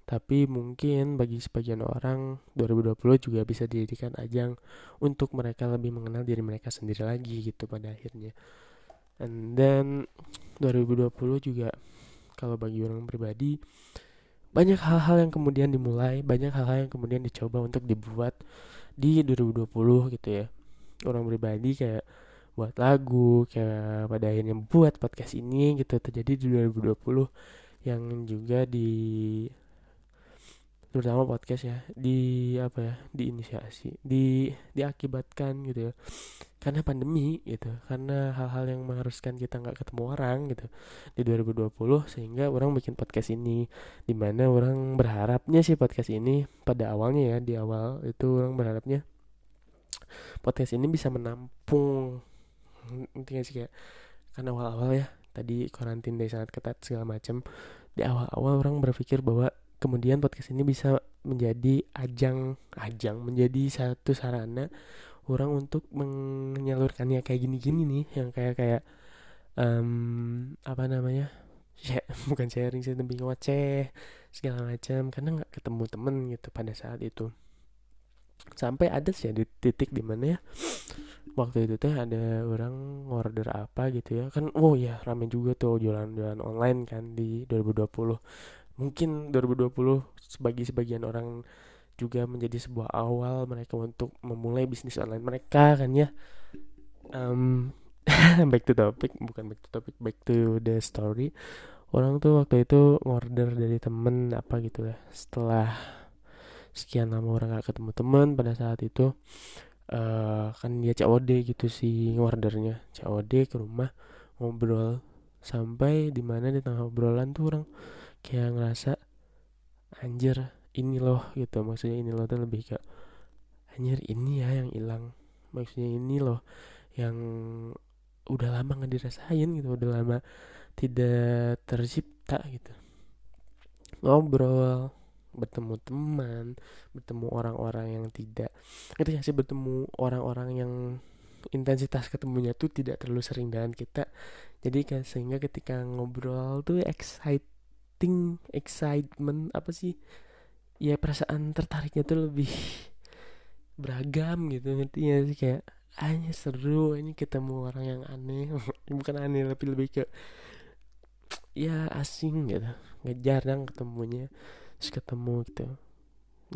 Tapi mungkin bagi sebagian orang 2020 juga bisa dijadikan ajang untuk mereka lebih mengenal diri mereka sendiri lagi gitu pada akhirnya. And then 2020 juga kalau bagi orang pribadi banyak hal-hal yang kemudian dimulai banyak hal-hal yang kemudian dicoba untuk dibuat di 2020 gitu ya. Orang pribadi kayak buat lagu kayak pada akhirnya buat podcast ini gitu terjadi di 2020 yang juga di terutama podcast ya di apa ya diinisiasi di diakibatkan gitu ya karena pandemi gitu karena hal-hal yang mengharuskan kita nggak ketemu orang gitu di 2020 sehingga orang bikin podcast ini di mana orang berharapnya sih podcast ini pada awalnya ya di awal itu orang berharapnya podcast ini bisa menampung intinya sih kayak kan awal-awal ya tadi karantin dari sangat ketat segala macam di awal-awal orang berpikir bahwa kemudian podcast ini bisa menjadi ajang ajang menjadi satu sarana orang untuk menyalurkannya kayak gini-gini nih yang kayak kayak um, apa namanya ya, bukan sharing sih tapi ngoceh segala macam karena nggak ketemu temen gitu pada saat itu. Sampai ada sih di titik di mana ya waktu itu teh ada orang order apa gitu ya kan oh ya rame juga tuh jualan-jualan online kan di 2020 mungkin 2020 sebagai sebagian orang juga menjadi sebuah awal mereka untuk memulai bisnis online mereka kan ya. Um, back to topic bukan back to topic back to the story. Orang tuh waktu itu order dari temen apa gitu ya. Setelah sekian lama orang gak ketemu teman pada saat itu uh, kan dia COD gitu sih ordernya COD ke rumah ngobrol. Sampai di mana di tengah obrolan tuh orang kayak ngerasa anjir ini loh gitu. Maksudnya ini loh tuh lebih kayak anjir ini ya yang hilang. Maksudnya ini loh yang udah lama nggak dirasain gitu udah lama tidak tercipta gitu. Ngobrol bertemu teman bertemu orang-orang yang tidak ngerti sih? Bertemu orang-orang yang intensitas ketemunya tuh tidak terlalu sering dengan kita. Jadi sehingga ketika ngobrol tuh exciting excitement apa sih? Ya perasaan tertariknya tuh lebih beragam gitu ngerti ya sih? Kayak hanya seru ini ketemu orang yang aneh. Bukan aneh tapi lebih ke ya asing gitu. Nggak jarang ketemunya terus ketemu gitu.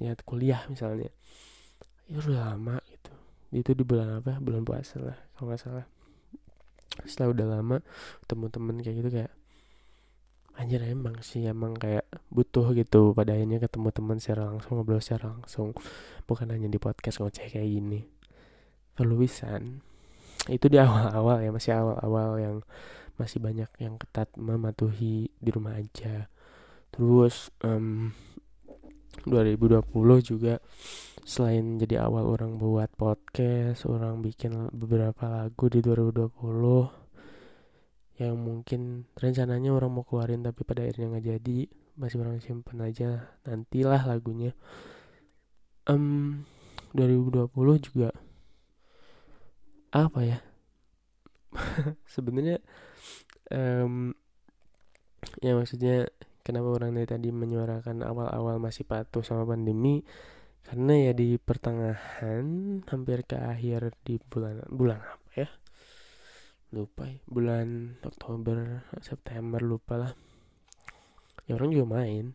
Ya kuliah misalnya. Ya udah lama gitu. Itu di bulan apa? Bulan puasa lah kalau nggak salah. Setelah udah lama ketemu temen kayak gitu kayak anjir emang sih emang kayak butuh gitu pada akhirnya ketemu teman secara langsung ngobrol secara langsung. Bukan hanya di podcast ngoceh kayak gini. Perluisan itu di awal-awal ya masih awal-awal yang masih banyak yang ketat mematuhi di rumah aja. Terus um, 2020 juga selain jadi awal orang buat podcast orang bikin beberapa lagu di 2020 yang mungkin rencananya orang mau keluarin tapi pada akhirnya nggak jadi. Masih orang simpen aja nantilah lagunya. Um, 2020 juga apa ya? Sebenarnya um, ya maksudnya kenapa orang dari tadi menyuarakan awal-awal masih patuh sama pandemi? Karena ya di pertengahan hampir ke akhir di bulan bulan lupa ya bulan Oktober September lupa lah. Ya orang juga main.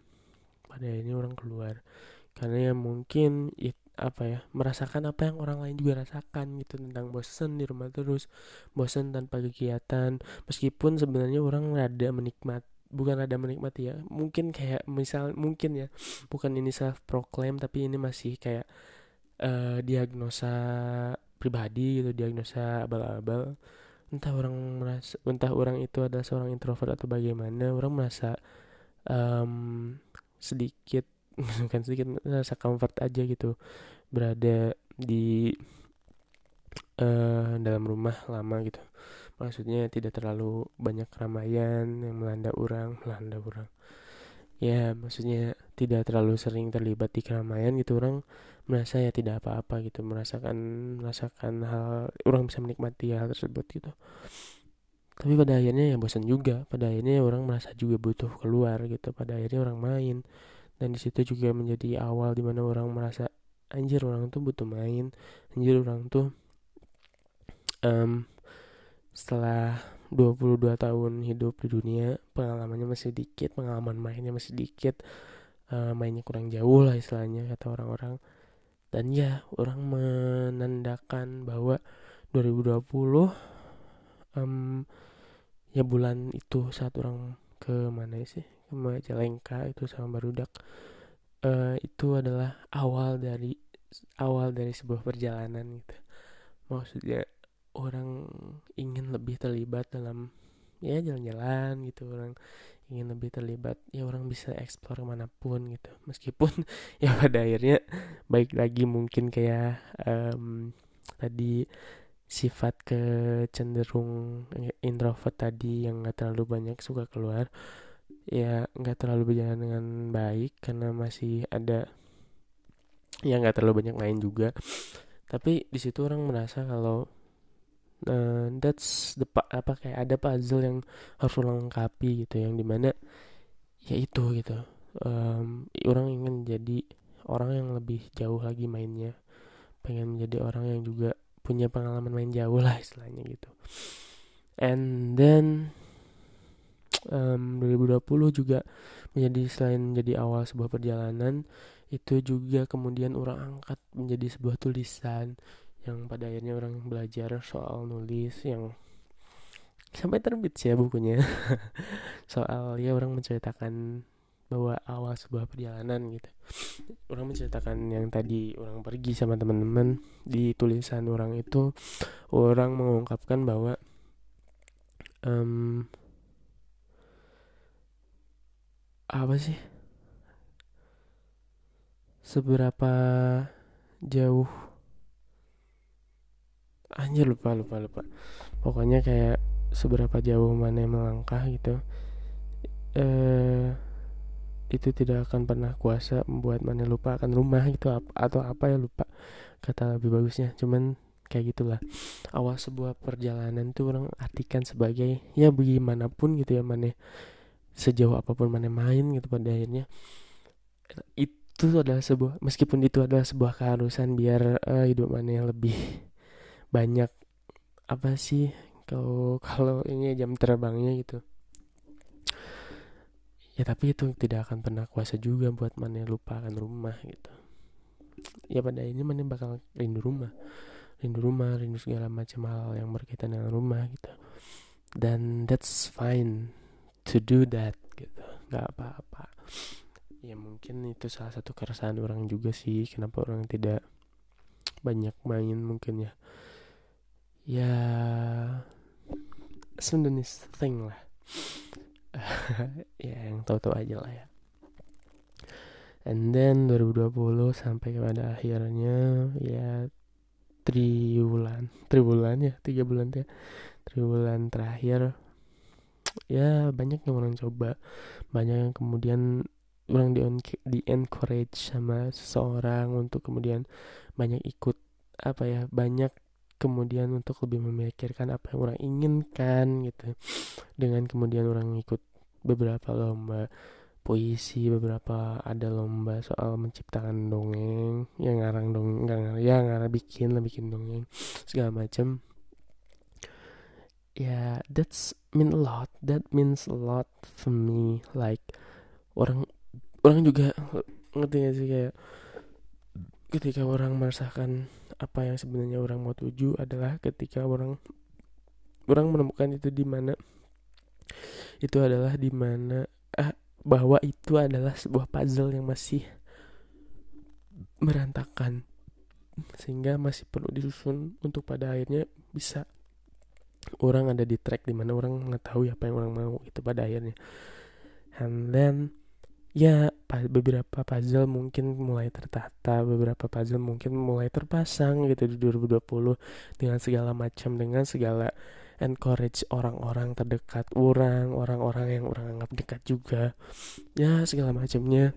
Pada ini orang keluar. Karena ya mungkin it, apa ya merasakan apa yang orang lain juga rasakan gitu tentang bosen di rumah terus bosen tanpa kegiatan. Meskipun sebenarnya orang rada menikmati bukan ada menikmati ya. Mungkin kayak misal mungkin ya bukan ini self proclaim tapi ini masih kayak uh, diagnosa pribadi gitu diagnosa abal-abal entah orang merasa entah orang itu adalah seorang introvert atau bagaimana orang merasa um, sedikit bukan sedikit merasa comfort aja gitu. Berada di uh, dalam rumah lama gitu. Maksudnya tidak terlalu banyak keramaian yang melanda orang melanda orang ya maksudnya tidak terlalu sering terlibat di keramaian gitu orang merasa ya tidak apa-apa gitu merasakan merasakan hal orang bisa menikmati hal tersebut gitu. Tapi pada akhirnya ya bosan juga pada akhirnya orang merasa juga butuh keluar gitu pada akhirnya orang main. Dan di situ juga menjadi awal di mana orang merasa anjir orang tuh butuh main anjir orang tuh um, setelah 22 tahun hidup di dunia pengalamannya masih dikit pengalaman mainnya masih dikit uh, mainnya kurang jauh lah istilahnya kata orang-orang. Dan ya orang menandakan bahwa 2020 um, ya bulan itu saat orang ke mana sih? Ke Majalengka itu sama barudak uh, itu adalah awal dari awal dari sebuah perjalanan gitu. Maksudnya orang ingin lebih terlibat dalam ya jalan-jalan gitu orang ingin lebih terlibat ya orang bisa eksplor ke mana pun gitu. Meskipun ya pada akhirnya baik lagi mungkin kayak um, tadi sifat ke cenderung introvert tadi yang nggak terlalu banyak suka keluar ya nggak terlalu berjalan dengan baik karena masih ada yang nggak terlalu banyak main juga. Tapi di situ orang merasa kalau uh, that's the apa kayak ada puzzle yang harus lengkapi gitu yang di mana ya itu gitu. Um, orang ingin jadi orang yang lebih jauh lagi mainnya. Pengen menjadi orang yang juga punya pengalaman main jauh lah istilahnya gitu. And then um, 2020 juga menjadi selain menjadi awal sebuah perjalanan itu juga kemudian orang angkat menjadi sebuah tulisan yang pada akhirnya orang belajar soal nulis yang sampai terbit sih ya bukunya. Soal ya orang menceritakan bahwa awal sebuah perjalanan gitu. Orang menceritakan yang tadi orang pergi sama teman-teman di tulisan orang itu orang mengungkapkan bahwa um, apa sih? Seberapa jauh anjir lupa lupa lupa. Pokoknya kayak seberapa jauh mana yang melangkah gitu eh itu tidak akan pernah kuasa membuat mana lupa akan rumah gitu atau apa ya lupa kata lebih bagusnya. Cuman kayak gitulah. Awal sebuah perjalanan tuh orang artikan sebagai ya bagaimanapun gitu ya mana sejauh apa pun mana main gitu pada akhirnya. Itu adalah sebuah meskipun itu adalah sebuah keharusan biar uh, hidup mana lebih banyak apa sih kalau kalau ini jam terbangnya gitu. Ya tapi itu tidak akan pernah kuasa juga buat mana lupakan rumah gitu. Ya pada ini mana bakal rindu rumah. Rindu rumah rindu segala macam hal yang berkaitan dengan rumah gitu. Dan that's fine to do that gitu. Nggak apa-apa. Ya mungkin itu salah satu keresahan orang juga sih kenapa orang tidak banyak main mungkin ya ya Sundanese thing lah. Ya yang tahu-tahu aja lah ya. And then 2020 sampai kepada akhirnya ya triwulan. Triwulan ya tiga bulan ya. Triwulan terakhir ya banyak yang orang coba. Banyak yang kemudian orang di, di encourage sama seseorang untuk kemudian banyak ikut apa ya banyak kemudian untuk lebih memikirkan apa yang orang inginkan gitu. Dengan kemudian orang ikut beberapa lomba puisi beberapa ada lomba soal menciptakan dongeng yang ngarang dongeng nggak ngarang ya ngarang bikin lah bikin dongeng segala macam ya yeah, that's mean a lot that means a lot for me like orang orang juga ngerti gak sih kayak ketika orang merasakan apa yang sebenarnya orang mau tuju adalah ketika orang orang menemukan itu di mana itu adalah di mana ah, bahwa itu adalah sebuah puzzle yang masih berantakan sehingga masih perlu disusun untuk pada akhirnya bisa orang ada di track di mana orang mengetahui apa yang orang mau itu pada akhirnya. And then ya beberapa puzzle mungkin mulai tertata beberapa puzzle mungkin mulai terpasang gitu di 2020 dengan segala macam dengan segala encourage orang-orang terdekat orang orang-orang yang orang anggap dekat juga. Ya segala macamnya.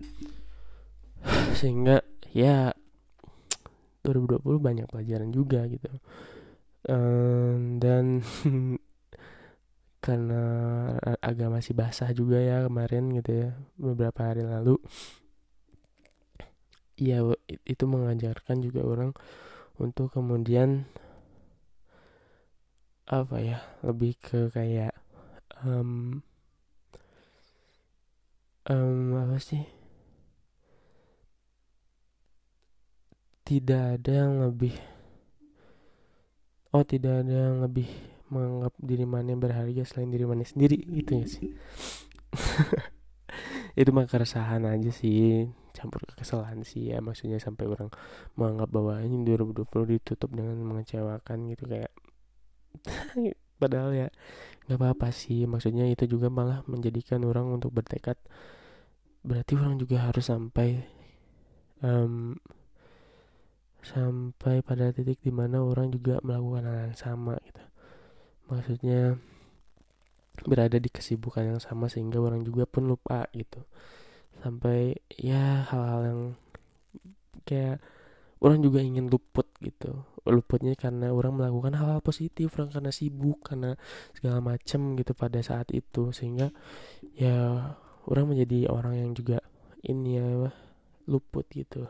Sehingga ya 2020 banyak pelajaran juga gitu. Um, dan karena agak masih basah juga ya kemarin gitu ya beberapa hari lalu. Ya itu mengajarkan juga orang untuk kemudian apa ya lebih ke kayak um, um, apa sih? Tidak ada yang lebih oh tidak ada yang lebih menganggap diri mana yang berharga selain diri mana sendiri gitu ya sih. Itu mah keresahan aja sih campur kesalahan sih ya maksudnya sampai orang menganggap bahwa ini 2020 ditutup dengan mengecewakan gitu kayak padahal ya nggak apa-apa sih maksudnya itu juga malah menjadikan orang untuk bertekad. Berarti orang juga harus sampai um, sampai pada titik di mana orang juga melakukan hal yang sama gitu maksudnya berada di kesibukan yang sama sehingga orang juga pun lupa gitu. Sampai ya hal-hal yang kayak orang juga ingin luput gitu. Luputnya karena orang melakukan hal-hal positif orang karena sibuk karena segala macam gitu pada saat itu. Sehingga ya orang menjadi orang yang juga ini ya luput gitu.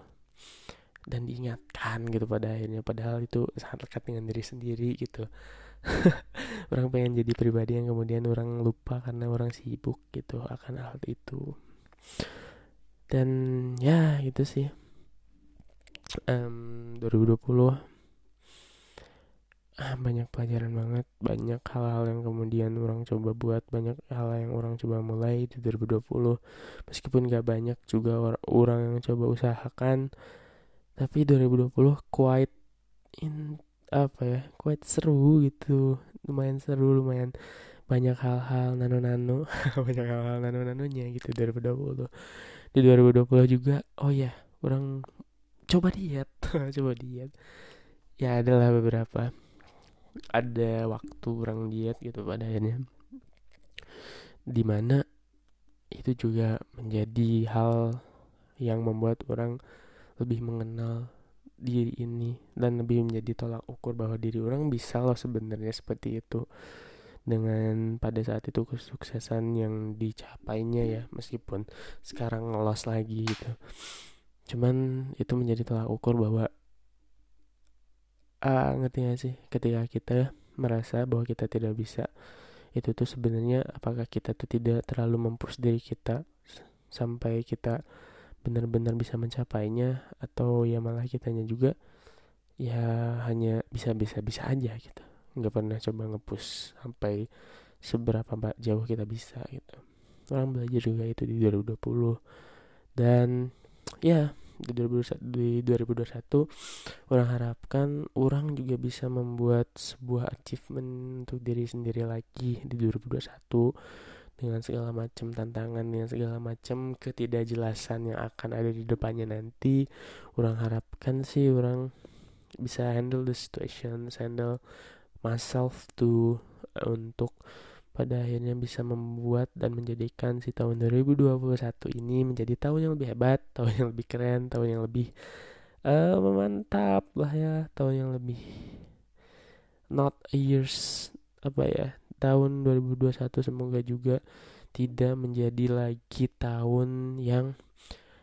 Dan diingatkan gitu pada akhirnya. Padahal itu sangat lekat dengan diri sendiri gitu orang pengen jadi pribadi yang kemudian orang lupa karena orang sibuk gitu akan hal itu. Dan ya itu sih. Um, 2020 ah, banyak pelajaran banget banyak hal-hal yang kemudian orang coba buat banyak hal yang orang coba mulai di 2020 meskipun gak banyak juga or orang yang coba usahakan tapi 2020 quite in apa ya quite seru gitu. Lumayan seru lumayan banyak hal-hal nano-nano. Banyak hal-hal nano-nanonya gitu 2020 di 2020 juga oh ya orang coba diet. Coba diet. Ya adalah beberapa. Ada waktu orang diet gitu pada akhirnya. Di mana itu juga menjadi hal yang membuat orang lebih mengenal diri ini dan lebih menjadi tolak ukur bahwa diri orang bisa loh sebenarnya seperti itu. Dengan pada saat itu kesuksesan yang dicapainya ya meskipun sekarang ngelos lagi gitu. Cuman itu menjadi tolak ukur bahwa uh, ngerti gak sih? Ketika kita merasa bahwa kita tidak bisa itu tuh sebenarnya apakah kita tuh tidak terlalu mempush diri kita sampai kita benar-benar bisa mencapainya atau ya malah kitanya juga ya hanya bisa-bisa bisa aja gitu. Nggak pernah coba ngepush sampai seberapa jauh kita bisa gitu. Orang belajar juga itu di 2020 dan ya di 2021, di 2021 orang harapkan orang juga bisa membuat sebuah achievement untuk diri sendiri lagi di 2021 dengan segala macam tantangan dengan segala macam ketidakjelasan yang akan ada di depannya nanti. Orang harapkan sih orang bisa handle the situation handle myself to untuk pada akhirnya bisa membuat dan menjadikan si tahun 2021 ini menjadi tahun yang lebih hebat, tahun yang lebih keren, tahun yang lebih uh, memantap lah ya, tahun yang lebih not years apa ya tahun 2021 semoga juga tidak menjadi lagi tahun yang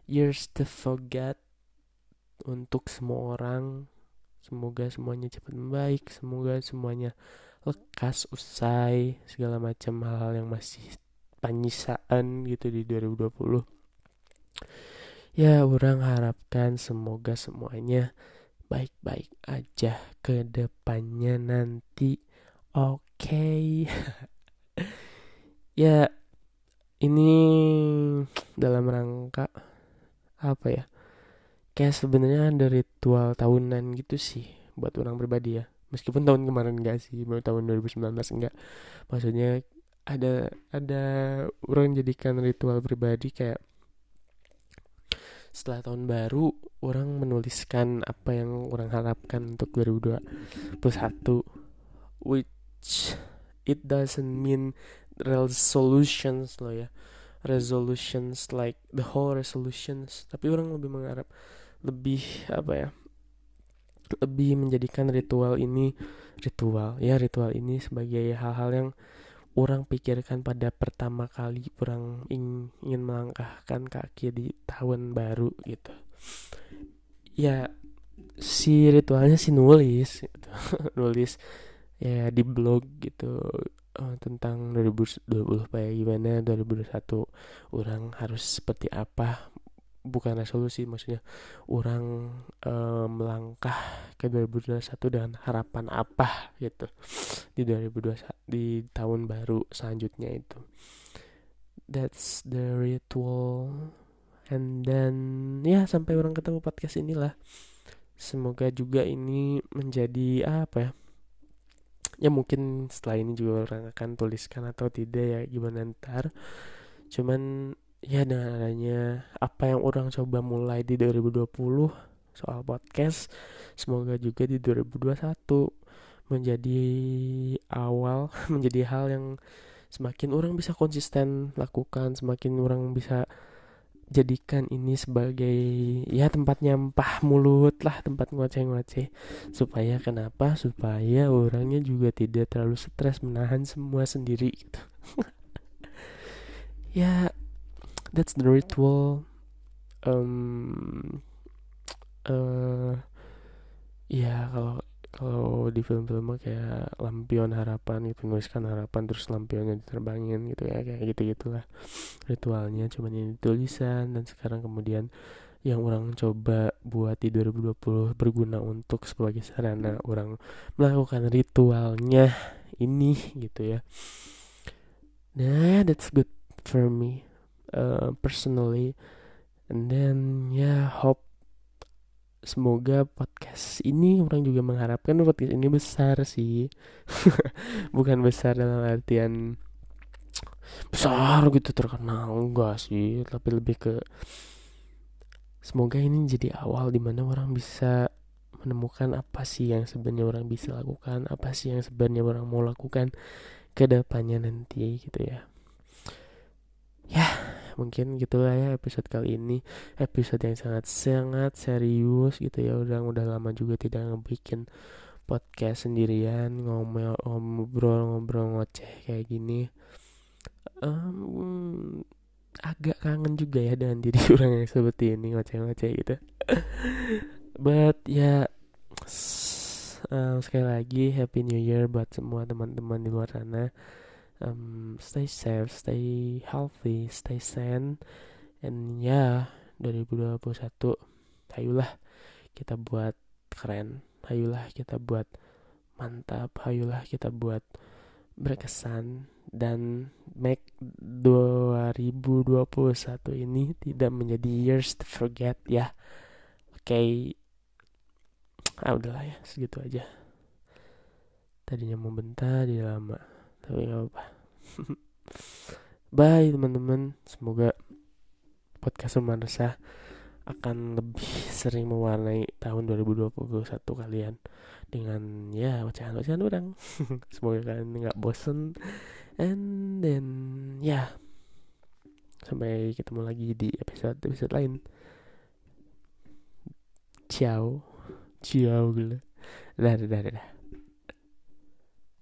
years to forget untuk semua orang. Semoga semuanya cepat membaik semoga semuanya lekas usai segala macam hal-hal yang masih penyisaan gitu di 2020 ya orang harapkan semoga semuanya baik-baik aja ke depannya nanti. Oke okay. ya ini dalam rangka apa ya? Kayak sebenarnya ada ritual tahunan gitu sih buat orang pribadi ya. Meskipun tahun kemarin enggak sih baru tahun 2019 enggak maksudnya ada ada orang jadikan ritual pribadi kayak setelah tahun baru orang menuliskan apa yang orang harapkan untuk 2021 which it doesn't mean resolutions loh ya resolutions like the whole resolutions tapi orang lebih mengharap lebih apa ya lebih menjadikan ritual ini ritual ya ritual ini sebagai hal-hal yang orang pikirkan pada pertama kali orang ingin melangkahkan kaki di tahun baru gitu ya si ritualnya si nulis gitu. nulis ya di blog gitu uh, tentang 2020 kayak gimana 2021 orang harus seperti apa? Bukan resolusi maksudnya orang e, melangkah ke 2021 dengan harapan apa gitu di 2021 di tahun baru selanjutnya itu. That's the ritual and then ya sampai orang ketemu podcast inilah. Semoga juga ini menjadi apa ya ya mungkin setelah ini juga orang akan tuliskan atau tidak ya gimana ntar. Cuman ya dengan adanya apa yang orang coba mulai di 2020 soal podcast semoga juga di 2021 menjadi awal menjadi hal yang semakin orang bisa konsisten lakukan semakin orang bisa jadikan ini sebagai ya tempat nyampah mulut lah tempat ngoceh-ngoceh. Supaya kenapa? Supaya orangnya juga tidak terlalu stres menahan semua sendiri gitu. Ya that's the ritual. Um, uh, ya kalau kalau di film-film kayak lampion harapan gitu nuliskan harapan terus lampionnya diterbangin gitu ya kayak gitu gitulah ritualnya. Cuman ini tulisan dan sekarang kemudian yang orang coba buat di 2020 berguna untuk sebagai sarana orang melakukan ritualnya ini gitu ya. Nah that's good for me uh, personally. And then ya yeah, hope semoga podcast ini orang juga mengharapkan podcast ini besar sih. Bukan besar dalam artian besar gitu terkenal enggak sih tapi lebih ke semoga ini jadi awal di mana orang bisa menemukan apa sih yang sebenarnya orang bisa lakukan apa sih yang sebenarnya orang mau lakukan ke depannya nanti gitu ya. Ya mungkin gitulah ya episode kali ini. Episode yang sangat sangat serius gitu ya udah udah lama juga tidak ngebikin podcast sendirian ngomel ngobrol ngobrol ngoceh kayak gini. Um, agak kangen juga ya dengan diri orang yang seperti ini ngoceh-ngoceh gitu. But ya um, sekali lagi happy new year buat semua teman-teman di luar sana um, stay safe stay healthy stay sane. And ya yeah, 2021 ayolah kita buat keren ayolah kita buat mantap ayolah kita buat berkesan. Dan make 2021 ini tidak menjadi years to forget ya. Oke. Okay. ah udahlah ya segitu aja. Tadinya mau bentar di lama tapi nggak apa bye teman-teman. Semoga podcast rumah akan lebih sering mewarnai tahun 2021 kalian dengan ya ocehan-ocehan orang semoga kalian nggak bosen. And then ya yeah. sampai ketemu lagi di episode episode lain. Ciao. Ciao dah dah, dah.